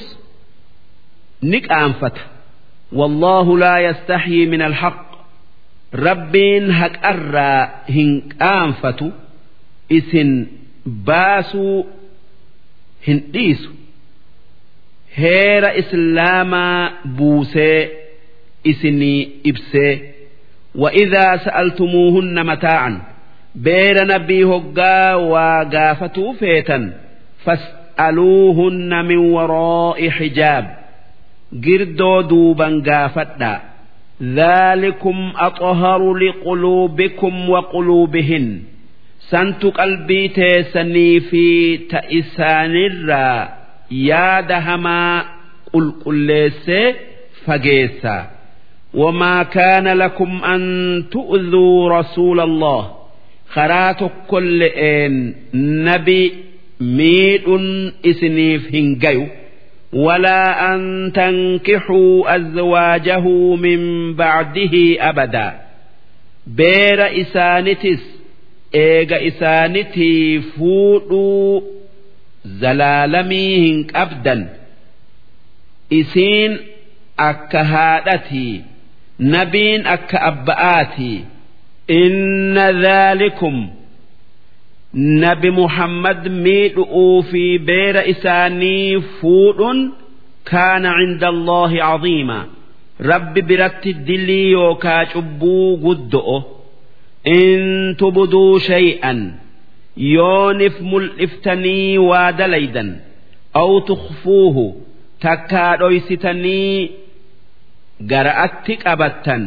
ni qaanfata. Wallaahu laa yastaxyii min alhaq rabbiin haqarraa hin qaanfatu. Isin baasuu hin dhiisu heera islaamaa buusee isinii ibsee وإذا سألتموهن متاعا بين نبي هقا وقافتوا فيتا فاسألوهن من وراء حجاب قردوا دوبا قافتا ذلكم أطهر لقلوبكم وقلوبهن سنت قلبي تيسني في تئسان الرا يا دهما قل قل فقيسا وما كان لكم أن تؤذوا رسول الله خرات كل إن نبي ميد إسنيف هنجيو ولا أن تنكحوا أزواجه من بعده أبدا بير إسانتس إيغا إسانتي zalaalamii hin qabdan. Isiin akka haadhatii nabiin akka abba'aatii inna dhaalikum nabi muhammad miidhu'uu fi beera isaanii fuudhuun kaana cinda allaahi caziima rabbi biratti dilii yookaa cubbuu guddo'o. In tubduu shay'an. yoonif mul'iftanii waa dalaydan aw tukfuuhu takkaa dhoysitanii gara'atti qabattan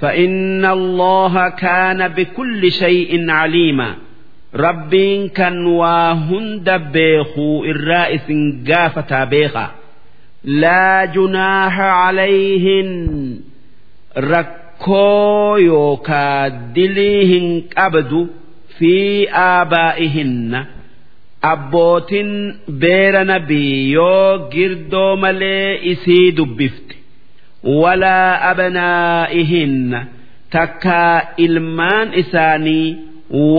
فإن الله كان بكل شيء عليما rabbiin kan waa hunda beekuu irraa isin gaafataa beeka laa junaaha calayhin rakkoo yookaa dilii hin qabdu fi aabaa'ihinna. Abbootin beera nabii yoo girdoo malee isii dubbifte. Walaa abanaa'ihinna takkaa ilmaan isaanii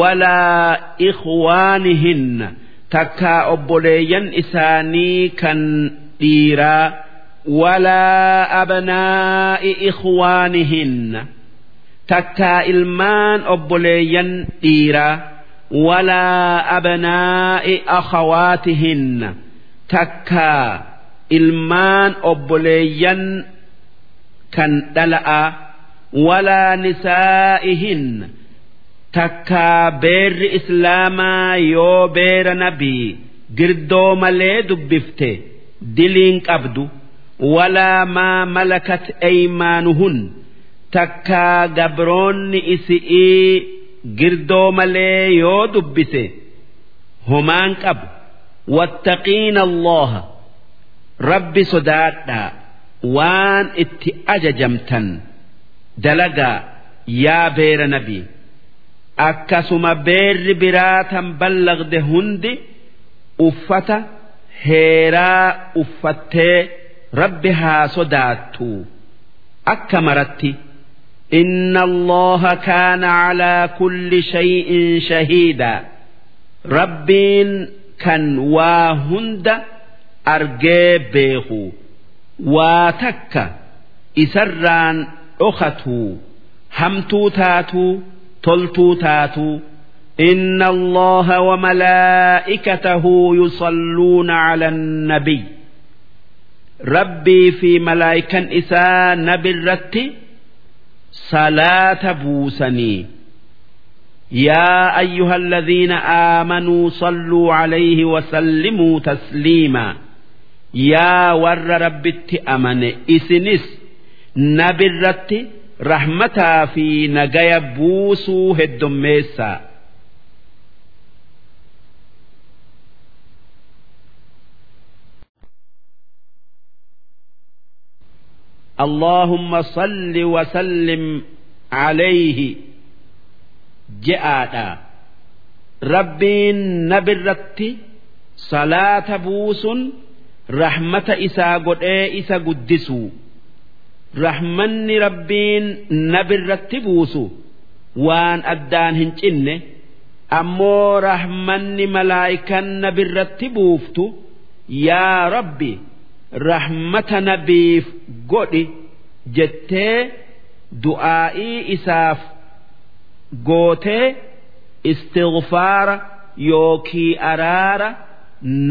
walaa ikhwaanihinna. Takkaa obboleeyyan isaanii kan dhiiraa. Walaa abanaa'i ikhwaanihinna. takkaa ilmaan obboleeyyan dhiiraa walaa abanaa'i akhawaatihinna. Takkaa ilmaan obboleeyyan kan dhala'aa walaa nisaa'ihinna. Takkaa beerri islaamaa yoo beera nabii girdoo malee dubbifte diliin qabdu walaa maa malakat eymaanuhun takkaa gabroonni isi'ii girdoo malee yoo dubbise homaan qabu wattaqiina allaha rabbi sodaadhaa waan itti ajajamtan dalagaa yaa beera nabii. Akkasuma beerri biraa tan ballagde hundi uffata heeraa uffattee rabbi haa sodaattu. Akka maratti إن الله كان على كل شيء شهيدا ربين كان واهند أرجي بيخو واتك إسران أختو همتو تاتو تلتو تاتو إن الله وملائكته يصلون على النبي ربي في ملائكة إساء نبي الرتي salaata buusanii. Yaa ayyuhalladhiina aamanuu salluu calayhi wasallimuu tasliimaa yaa warra rabbitti amane isinis nabirratti rahmataa fi nagaya buusuu heddummeessaa. اللهم صل وسلم عليه جاء ربين نبرت صلاة بوس رحمة إسا قد إسا قدسو رحمن ربين نبرت بوس وان أدان هنجن أمو رحمن ملائكا نبرت بوفتو يا ربي rahmata nabiif godhi jettee du'aa'ii isaaf gootee istighfaara yookii araara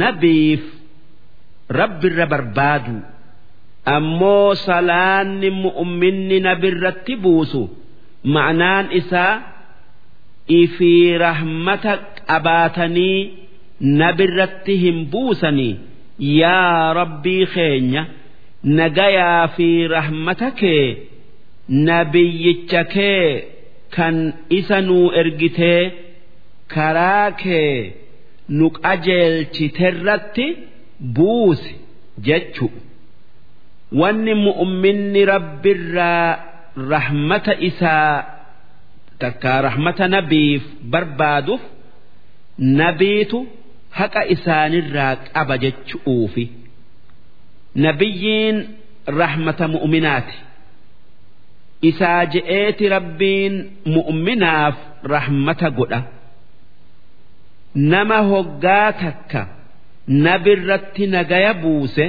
nabiif rabbirra barbaadu. Ammoo salaanni mu'minni nabirratti buusu ma'naan isaa ifii rahmata qabaatanii nabirratti hin buusanii yaa rabbii keenya nagayaa fi rahmata kee nabiyyicha kee kan isa nuu ergitee karaa kee nu qajeelchiterratti buusi jechu. Wanni mu'minni rabbirraa rahmata isaa takkaa rahmata nabiif barbaaduuf nabiitu haqa isaanirraa qaba jechuufi nabiyyiin rahmata mu'minaati. Isaa je'eeti rabbiin mu'minaaf rahmata godha. Nama hoggaa takka nabirratti nagaya buuse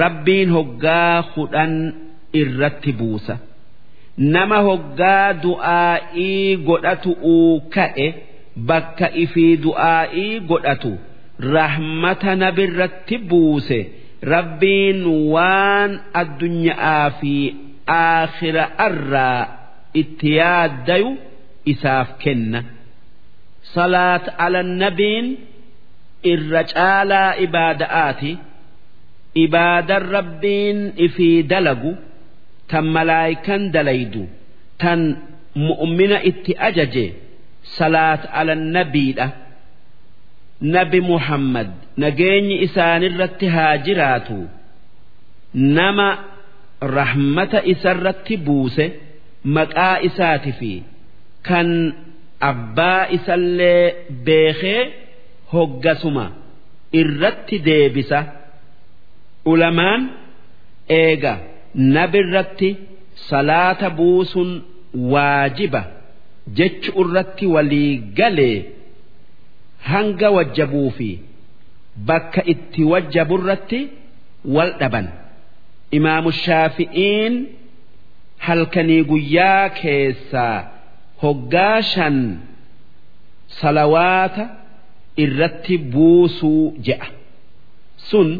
rabbiin hoggaa hudhan irratti buusa. Nama hoggaa du'aa'ii godhatu uu ka'e bakka ifii du'aa'ii godhatu rahmata nabirratti buuse. Rabbiin waan addunyaa fi aakhira irraa itti yaaddayu isaaf kenna. Salaat ala nabiin irra caalaa ibaada'aati. Ibaadan rabbiin ifii dalagu tan malaayikan dalaydu tan mu'mina itti ajaje salaat ala nabiidha nabi muhammad nageenyi isaanirratti haa jiraatu. Nama rahmata isarratti buuse maqaa isaati fi kan abbaa isallee beekee hoggasuma irratti deebisa. Ulamaan eega nabirratti salaata buusun waajiba jechu irratti walii galee hanga wajjabuu fi bakka itti wajjaburratti wal dhaban. Imaamu shaafi'iin halkanii guyyaa keessaa hoggaa shan salawaata irratti buusuu je'a. Sun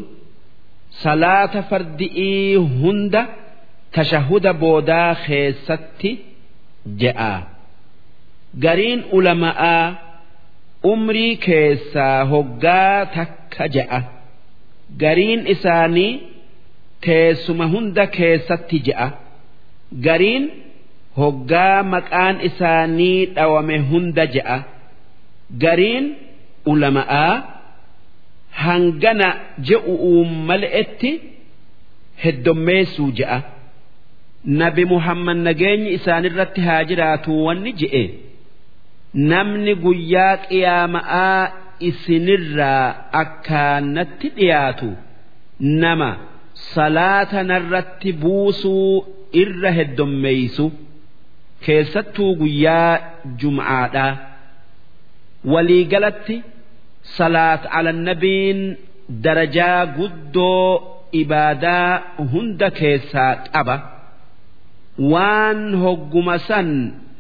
salaata fardi'ii hunda tashahuda boodaa keessatti je'a. Gariin ulama'aa umrii keessaa hoggaa takka je'a gariin isaanii teessuma hunda keessatti je'a gariin hoggaa maqaan isaanii dhawame hunda je'a gariin ulama'aa hangana je'u'uun mal'etti heddommeessuu je'a nabi muhammad nageenyi isaanirratti haa jiraatu wanni je'e namni guyyaa qiyaama'aa isinirraa akkaanatti dhiyaatu nama salaata narratti buusuu irra heddommeeysu keessattuu guyyaa jum'aadhaa. Waliigalatti salaat alannabiin darajaa guddoo ibaadaa hunda keessaa qaba. Waan hogguma san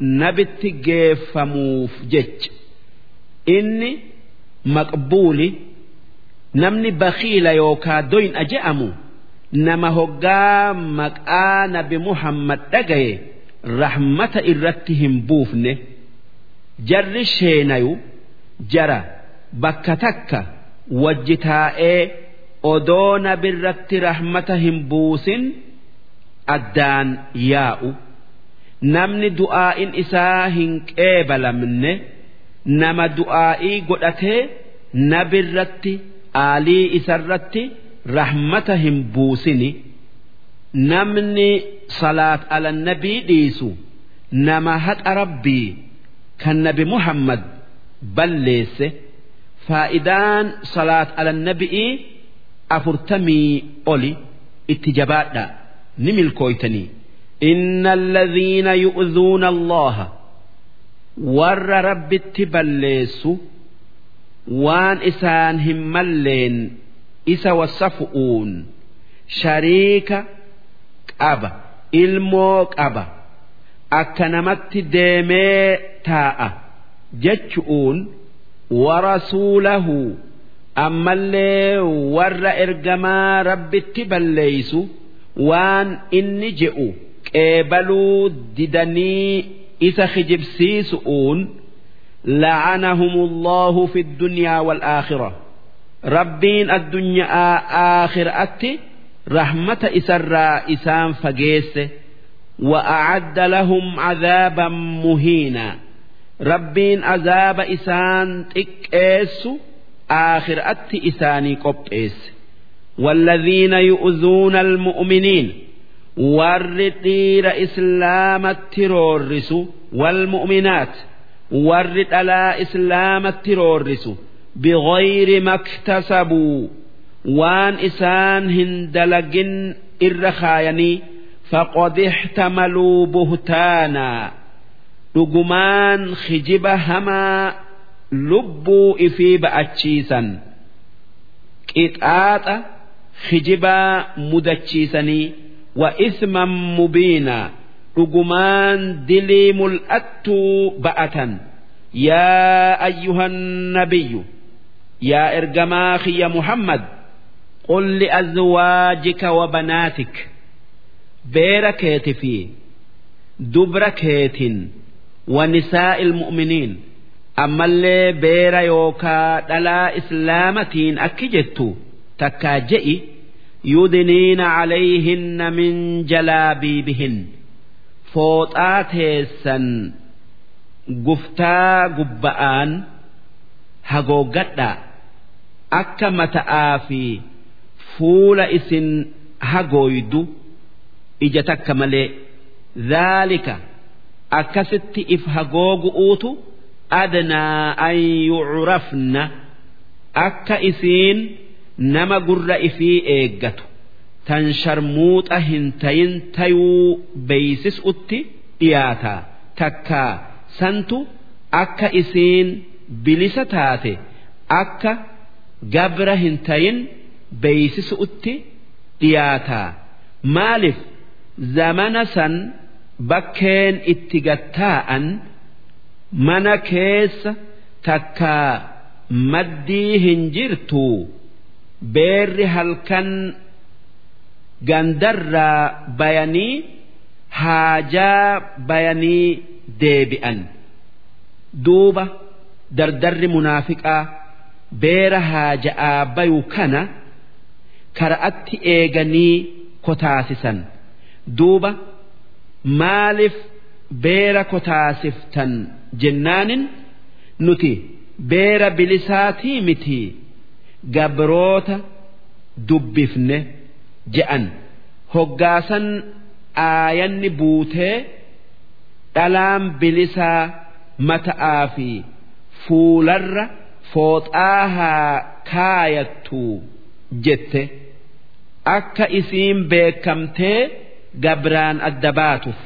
nabitti geeffamuuf jecha. Inni maqbuuli namni bakiila yookaa doyna je'amu nama hoggaa maqaa nabi muhammad dhagaye rahmata irratti hin buufne jarri sheenayu jara bakka takka wajji taa'ee odoo nabirratti rahmata hin buusin addaan yaa'u namni du'aa'in isaa hin qeebalamne nama du'aa'ii godhatee nabirratti aalii isarratti rahmata hin buusini. Namni salaat alannabii dhiisu nama haqa rabbii kan nabi muhammad balleesse. Faa'idaan salaat alannabii afurtamii oli itti jabaadha. Ni milkooytanii إن الذين يؤذون الله warra rabbitti balleessu waan isaan hin malleen isa wasafu'uun shariika qaba ilmoo qaba akka namatti deemee taa'a jechu'uun warasuulahu ammallee warra ergamaa rabbitti balleeysu waan inni je'u qeebaluu didanii isa kijibsiisu'uun لعنهم الله في الدنيا والآخرة ربين الدنيا آخر أتي رحمة إسرى إسان فقيس وأعد لهم عذابا مهينا ربين عذاب إسان تكيس آخر أتي إساني قبئس والذين يؤذون المؤمنين warri dhiira islaamatti roorrisu walmu'minaat warri dhalaa islaamatti roorrisu biqoyri maktasabuu. Waan isaan hin dalagin irra kaayanii faqad ixtamaluu buhtaanaa dhugumaan khijiba hamaa lubbuu ifii ba'achiisan. Qixaaxa khijibaa mudachiisanii. Wa isman mubiinaa dhugumaan dilii mul'attuu ba'atan. Yaa ayyuhan nabiyyu. Yaa ergamaa kiyya muhammad. Qul liazwaajika wa banaatik beera keeti fi. Dubra keetin. Wa nisaa'i ilmu'miniin ammallee beera yookaa dhalaa islaamatiin akki jettu takkaa je'i calayhinna min jalaabiibihin fooxaa teessan guftaa gubba'aan hagooggadhaa akka mata'aa fi fuula isin hagooydu ija takka malee dhaalika akkasitti if hagoogu'uutu adnaa an yucrafna akka isiin nama gurra ifii eeggatu. Tan sharmuuxa hin tayin tayuu beeysisutti dhiyaata. Takkaa santu akka isiin bilisa taate akka gabra hin tayin beeysisutti dhiyaata. Maaliif zamana san bakkeen itti gattaa'an mana keessa takkaa maddii hin jirtu beerri halkan gandarraa bayanii haajaa bayanii deebi'an. Duuba dardarri munaafiqaa beera haaja'aa bayu kana kara'atti eeganii kotaasisan. Duuba maaliif beera kotaasiftan jennaanin? Nuti beera bilisaatii miti gabroota dubbifne je'an. Hoggaasan aayanni buutee dhalaan bilisaa mata'aa fi fuularra fooxaa haa kaayattu jette. Akka isiin beekamtee gabraan adda baatuuf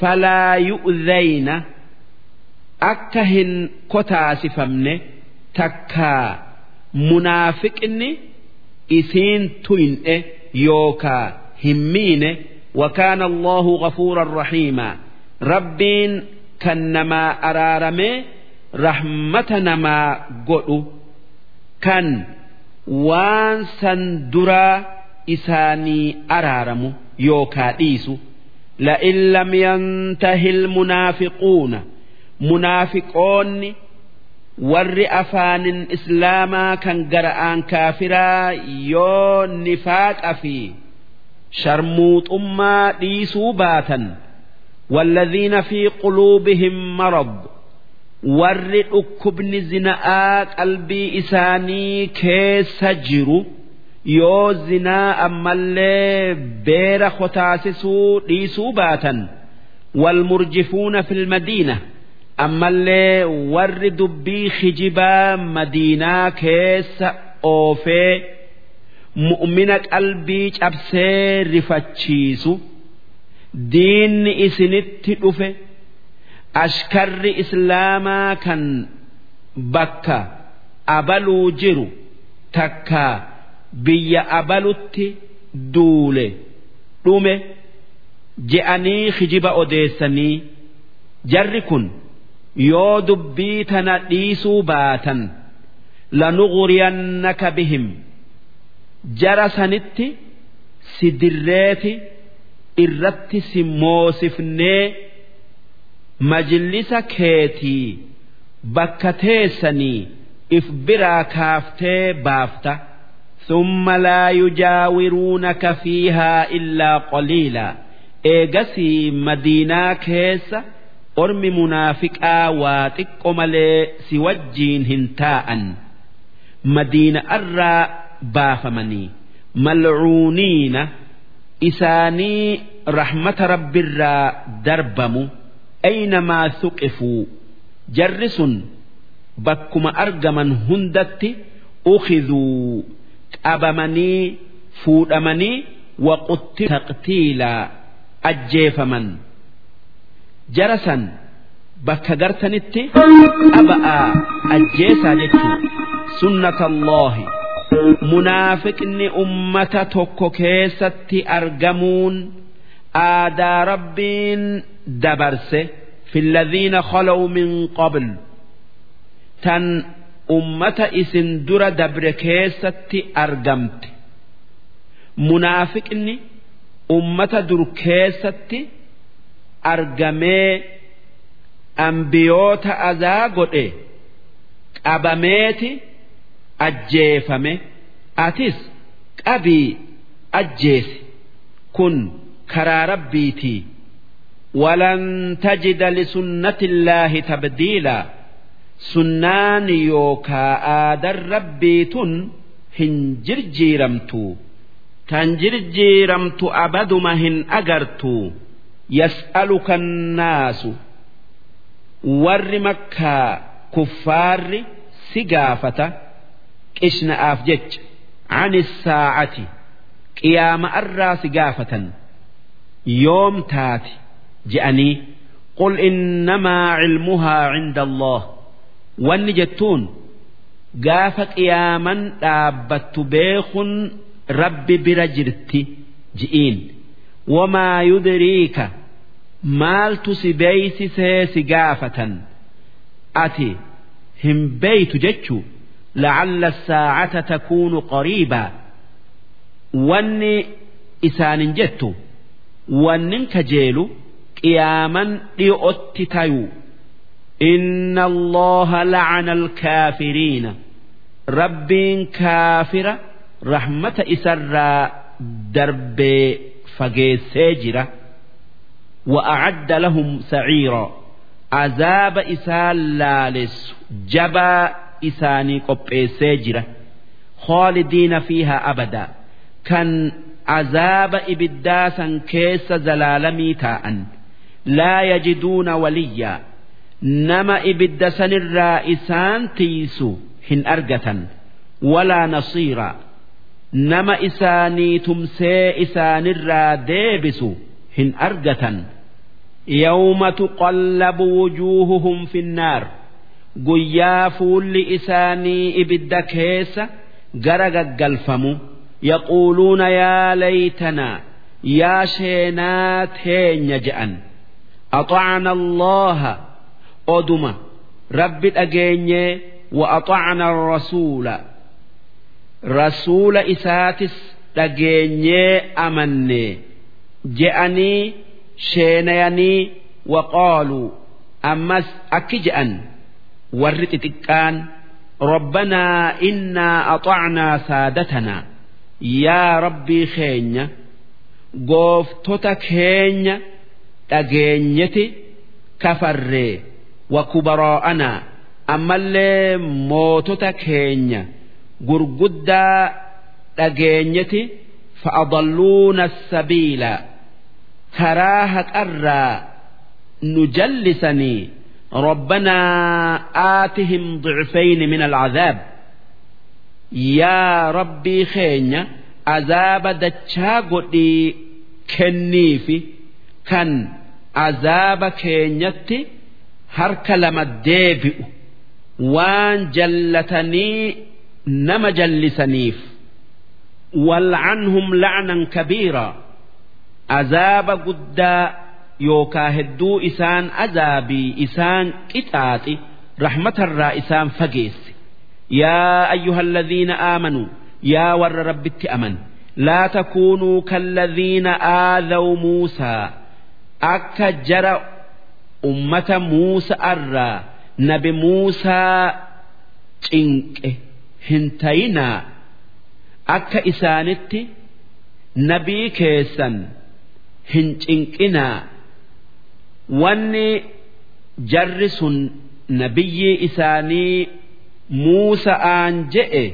falaa yu'dhayna akka hin kotaasifamne takkaa munaafiqni isiin tuyne yookaa hin miine وكان الله غفورا رحيما ربين كنما أرارمي رحمة نما قلو كان وان سندرا إساني أرارمو يوكا ديسو لئن لم ينته المنافقون منافقون warri afaanin islaamaa kan gara'aan kaafiraa yoo nifaaqa fi sharmuuxummaa dhiisuu baatan والذين في قلوبهم مرض warri dhukkubni zina'aa qalbii isaanii keessa jiru yoo zinaa ammallee beera kotaasisuu dhiisuu baatan والمرجفون في المدينة ammallee warri dubbii hijibaa madiinaa keessa oofee mu'mina qalbii cabsee rifachiisu diinni isinitti dhufe ashkarri islaamaa kan bakka abaluu jiru takka biyya abalutti duule dhume je'anii hijiba odeessanii jarri kun. yoo dubbii tana dhiisuu baatan lanuquriyannaka bihim. Jara sanitti si dirreeti irratti si moosifnee majlisa keetii bakka teessanii if biraa kaaftee baafta. Summa laa yujaawiruunaka fiihaa illaa qaliila eegasii madiinaa keessa ormi munaafiqaa waa xiqqo malee si wajjiin hin taa'an. Madiina'arraa baafamanii malcuuniina isaanii rahmata rabbirraa darbamu. Aynamaa suqifuu jarri sun bakkuma argaman hundatti ukhiduu qabamanii fuudhamanii waquttii taqtiilaa ajjeefaman. jara san bakka gartanitti qaba'aa ajjeesaa jechuun sunnatalloohi munaafiqni ummata tokko keessatti argamuun aadaa rabbiin dabarse filladhiina kholow min qabl tan ummata isin dura dabre keessatti argamte munaafiqni ummata dur keessatti. argamee ambiyoota azaa godhe qabameeti ajjeefame atis qabii ajjeesi kun karaa rabbiitii ولن تجد لسنة الله تبديلا سنان يوكا آدر ربيتن هنجرجيرمتو تنجرجيرمت أبد ما هن أجرتو يسألك الناس warri makkaa kuffaarri si gaafata qishna'aaf jecha ani saacati qiyaama irraa si gaafatan yoom taati je'anii qul innamaa cilmuhaa cinda allah wanni jettuun gaafa qiyaaman dhaabbattu beekun rabbi bira jirti ji'iin wamaa yudriika maaltu si beeysisee si gaafatan? Ati hin beeytu jechuu lacalla saacata takuunu qariibaa wanni isaanin jettu wannin kajeelu qiyaaman dhi'otti tayu. Inna allaha lacana alkaafiriina. Rabbiin kaafira rahmata isarraa darbee fageessee jira. وأعد لهم سعيرا عذاب إسال لالس جبا إساني قب سجرة خالدين فيها أبدا كان عذاب إبداسا كيس زلالمي تاء لا يجدون وليا nama ibidda sanirraa isaan tiisu hin argatan walaa nasiiraa nama isaanii tumsee isaanirraa deebisu hin argatan. Yawma tuqallabu wujuuhuhum finnaar. Guyyaa fuulli isaanii ibidda keessa gara gaggalfamu. Yaquuluuna yaa laytanaa yaa sheenaa teenya je'an allaha oduma rabbi dhageenyee wa axacna arrasuula rasuula isaatis dhageenyee amannee je'anii sheenayanii waqaaluu ammas akki je'an warri xixiqqaan rabbanaa innaa axacnaa saadatanaa yaa rabbii keenya gooftota keenya dhageenyeti kafarree wakubaraa'anaa ammallee mootota keenya gurguddaa dhageenyeti fa'adalluuna sabiila karaa haqarraa nu jallisanii rabbanaa aatihim ducfayni min alcazaab yaa rabbii keenya azaaba dachaa godhii kenniifi kan azaaba keenyatti harka lama deebi'u waan jallatanii nama jallisaniif walcanhum lacnan kabiiraa azaaba guddaa yookaa hedduu isaan azaabii isaan qixaaxi rahmatarraa isaan fageesse. Yaa ayyuhalladhiina aamanuu yaa warra rabbitti aman laa takuunuu kalladhiina aadaw muusaa akka jara ummata muusa'arraa nabi muusaa cinqe hin tayinaa. Akka isaanitti nabii keessan hin cinqinaa wanni jarri sun nabiyyi isaanii muusa'aan je'e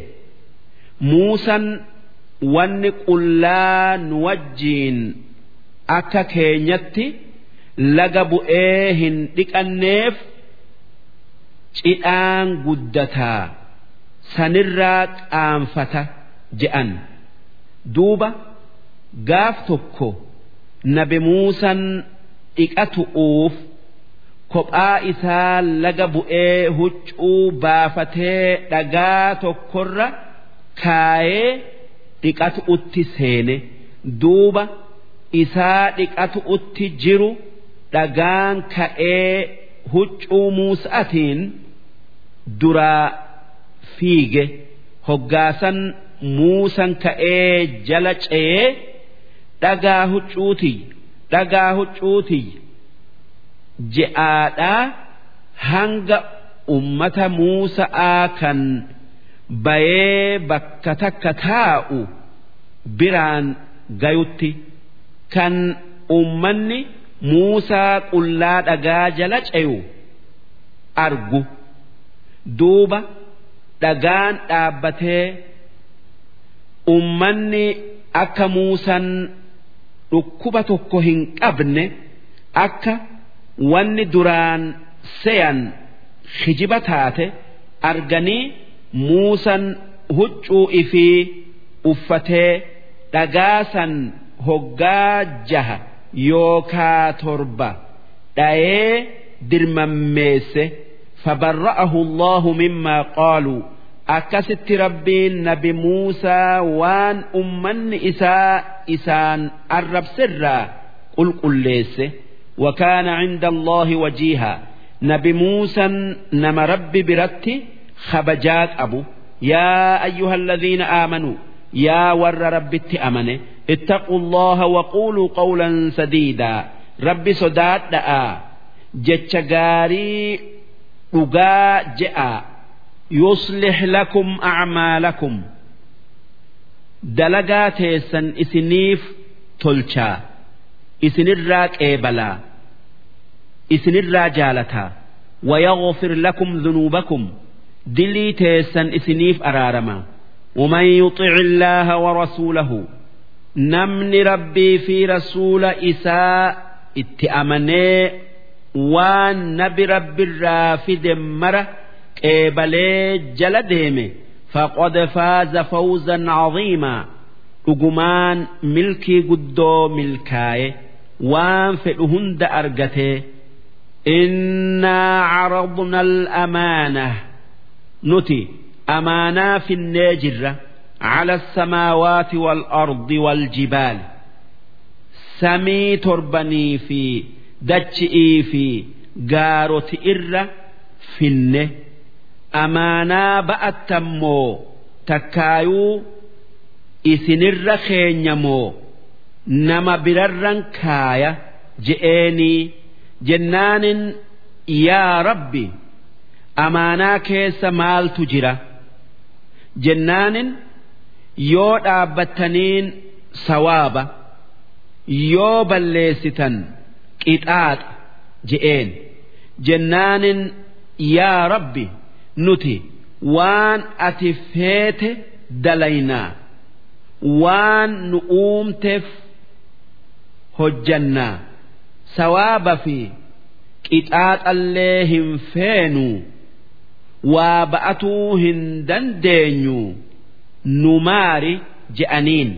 muusan wanni qullaa nu wajjiin akka keenyatti laga bu'ee hin dhiqanneef cidhaan guddataa sanirraa qaanfata je'an. Duuba gaaf tokko nabi muusan dhiqatu'uuf kophaa isaa laga bu'ee huccuu baafatee dhagaa tokkorra kaayee dhiqatu'utti seene. Duuba isaa dhiqatu'utti jiru dhagaan ka'ee huccuu muusa'atiin duraa fiige. Hoggaasan muusan ka'ee jala ce'ee dhagaa huccuutii dhagaa huccuutii je'aadhaa hanga ummata muusa'aa kan bayee bakka takka taa'u biraan gayutti. Kan ummanni muusaa qullaa dhagaa jala ce'u argu. Duuba dhagaan dhaabbatee ummanni akka muusan dhukkuba tokko hin qabne akka wanni duraan seyan hijiba taate arganii muusan huccuu ifi uffatee dhagaasan hoggaa jaha yookaa torba dha'ee dirmammeesse. Fabarra'ahu allahu mimmaa qaaluu akkasitti rabbiin nabi muusaa waan ummanni isaa isaan arrabsirraa qulqulleesse. Wakaana cinda allahi wajiihaa nabi muusan nama rabbi biratti kabajaa qabu. Yaa ayyuha alladhiina aamanuu yaa warra rabbitti amane ittaquu allaha waquuluu qawlan sadiidaa. Rabbi sodaadha'a jecha gaarii dhugaa je'a. Yuslix lakum acmaalakum دلقات سن إسنيف تلشا إسن الراك إيبلا إسن الراجالتا ويغفر لكم ذنوبكم دلي تيسن إسنيف أرارما ومن يطع الله ورسوله نمن ربي في رسول إساء اتأمني waan nabi rabbiirraa fide mara qeebalee jala deeme faqad faaza fawzan caziimaa dhugumaan milkii guddoo milkaaye waan fedhu hunda argatee innaa caradna alamaanah nuti amaanaa finnee jirra على السماوات والأرض والجبال samii torbanii fi dachi'ii fi gaaroti irra finne amaanaa ba'attammoo takkaayuu isinirra keenyamoo nama birarran kaaya je'eenii jennaanin yaa rabbi amaanaa keessa maaltu jira? Jennaanin yoo dhaabbattaniin sawaaba yoo balleessitan qixaaxa je'een. Jennaanin yaa rabbi nuti waan ati feete dalaynaa waan nu uumteef hojjannaa sawaaba fi qixaaxallee hin feenuu waa ba'atuu hin dandeenyu nu maari je'aniin.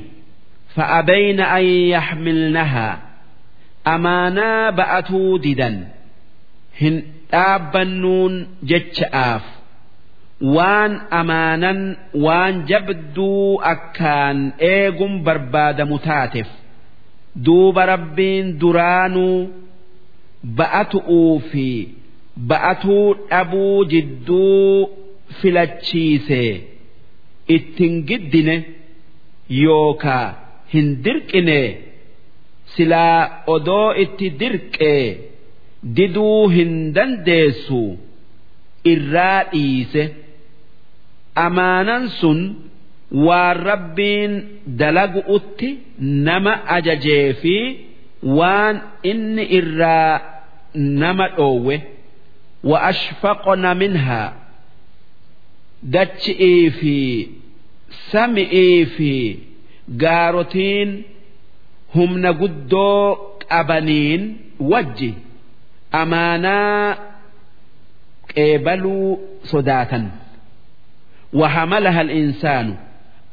فأبين أن يحملنها أمانا بأتوا ددا هن آبنون جتشآف waan amaanan waan jabduu akkaan eeguun barbaadamu taateef duuba rabbiin duraanuu ba'atu'uu fi ba'atuu dhabuu jidduu filachiise ittin giddine yookaa hin dirqine silaa odoo itti dirqee diduu hin dandeessu irraa dhiise. Amaanan sun waan rabbiin dalagu'utti nama ajajee fi waan inni irraa nama dhoowwe wa ashfaqna minhaa dachi'ii fi sami'ii fi gaarotiin humna guddoo qabaniin wajji amaanaa qeebaluu sodaatan وحملها الإنسان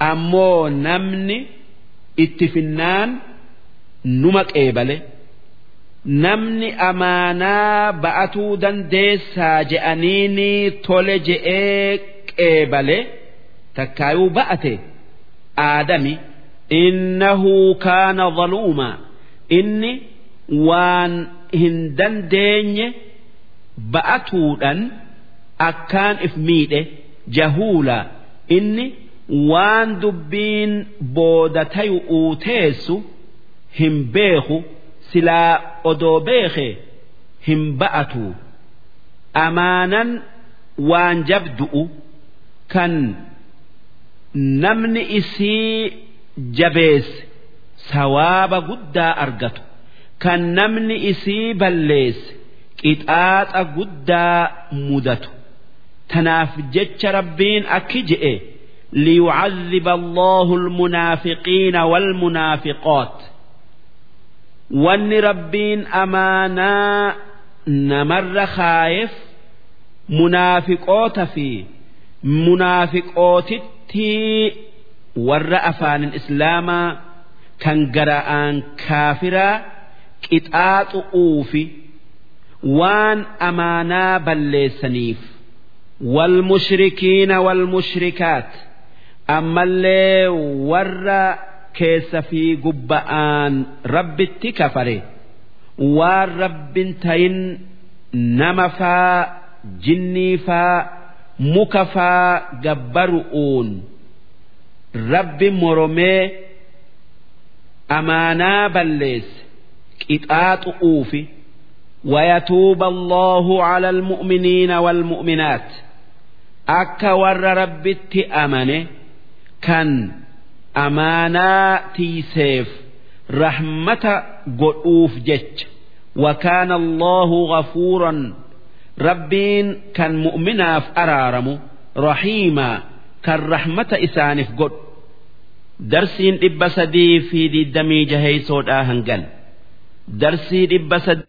أمو نمني اتفنان نمك إيبله نمني أمانا بأتو دنديسا جأنيني تولي جئيك إيبله تكايو بأتي آدمي إنه كان ظلوما إني وان هندن ديني بأتودا أكان jahuula inni waan dubbiin booda tayu teessu hin beeku silaa odoo beeke hin ba'atu. Amaanan waan jabdu'u kan namni isii jabeesse sawaaba guddaa argatu kan namni isii balleesse qixaaxa guddaa mudatu. Tanaaf jecha rabbiin akki je'e liyucadhiba allahu almunaafiqiina walmunaafiqoot wanni rabbiin amaanaa namarra kaayeef munaafiqoota fi munaafiqootitti warra afaanin islaamaa kan gara'aan kaafiraa qixaaxu'uu fi waan amaanaa balleessaniif والمشركين والمشركات أما اللي ور كيس في قبآن رب التكفري والرب تين نمفا جنيفا مكفا جبرؤون رب مرمي أمانا بليس كتات أوفي ويتوب الله على المؤمنين والمؤمنات akka warra rabbitti amane kan amaanaa tiiseef rahmata godhuuf jecha وكان الله غفورا ربين كان مؤمنا في أرارم رحيما كان رحمة إسانف قد درسين إبسدي في دي الدمي جهي سود آهنقل درسين إبسدي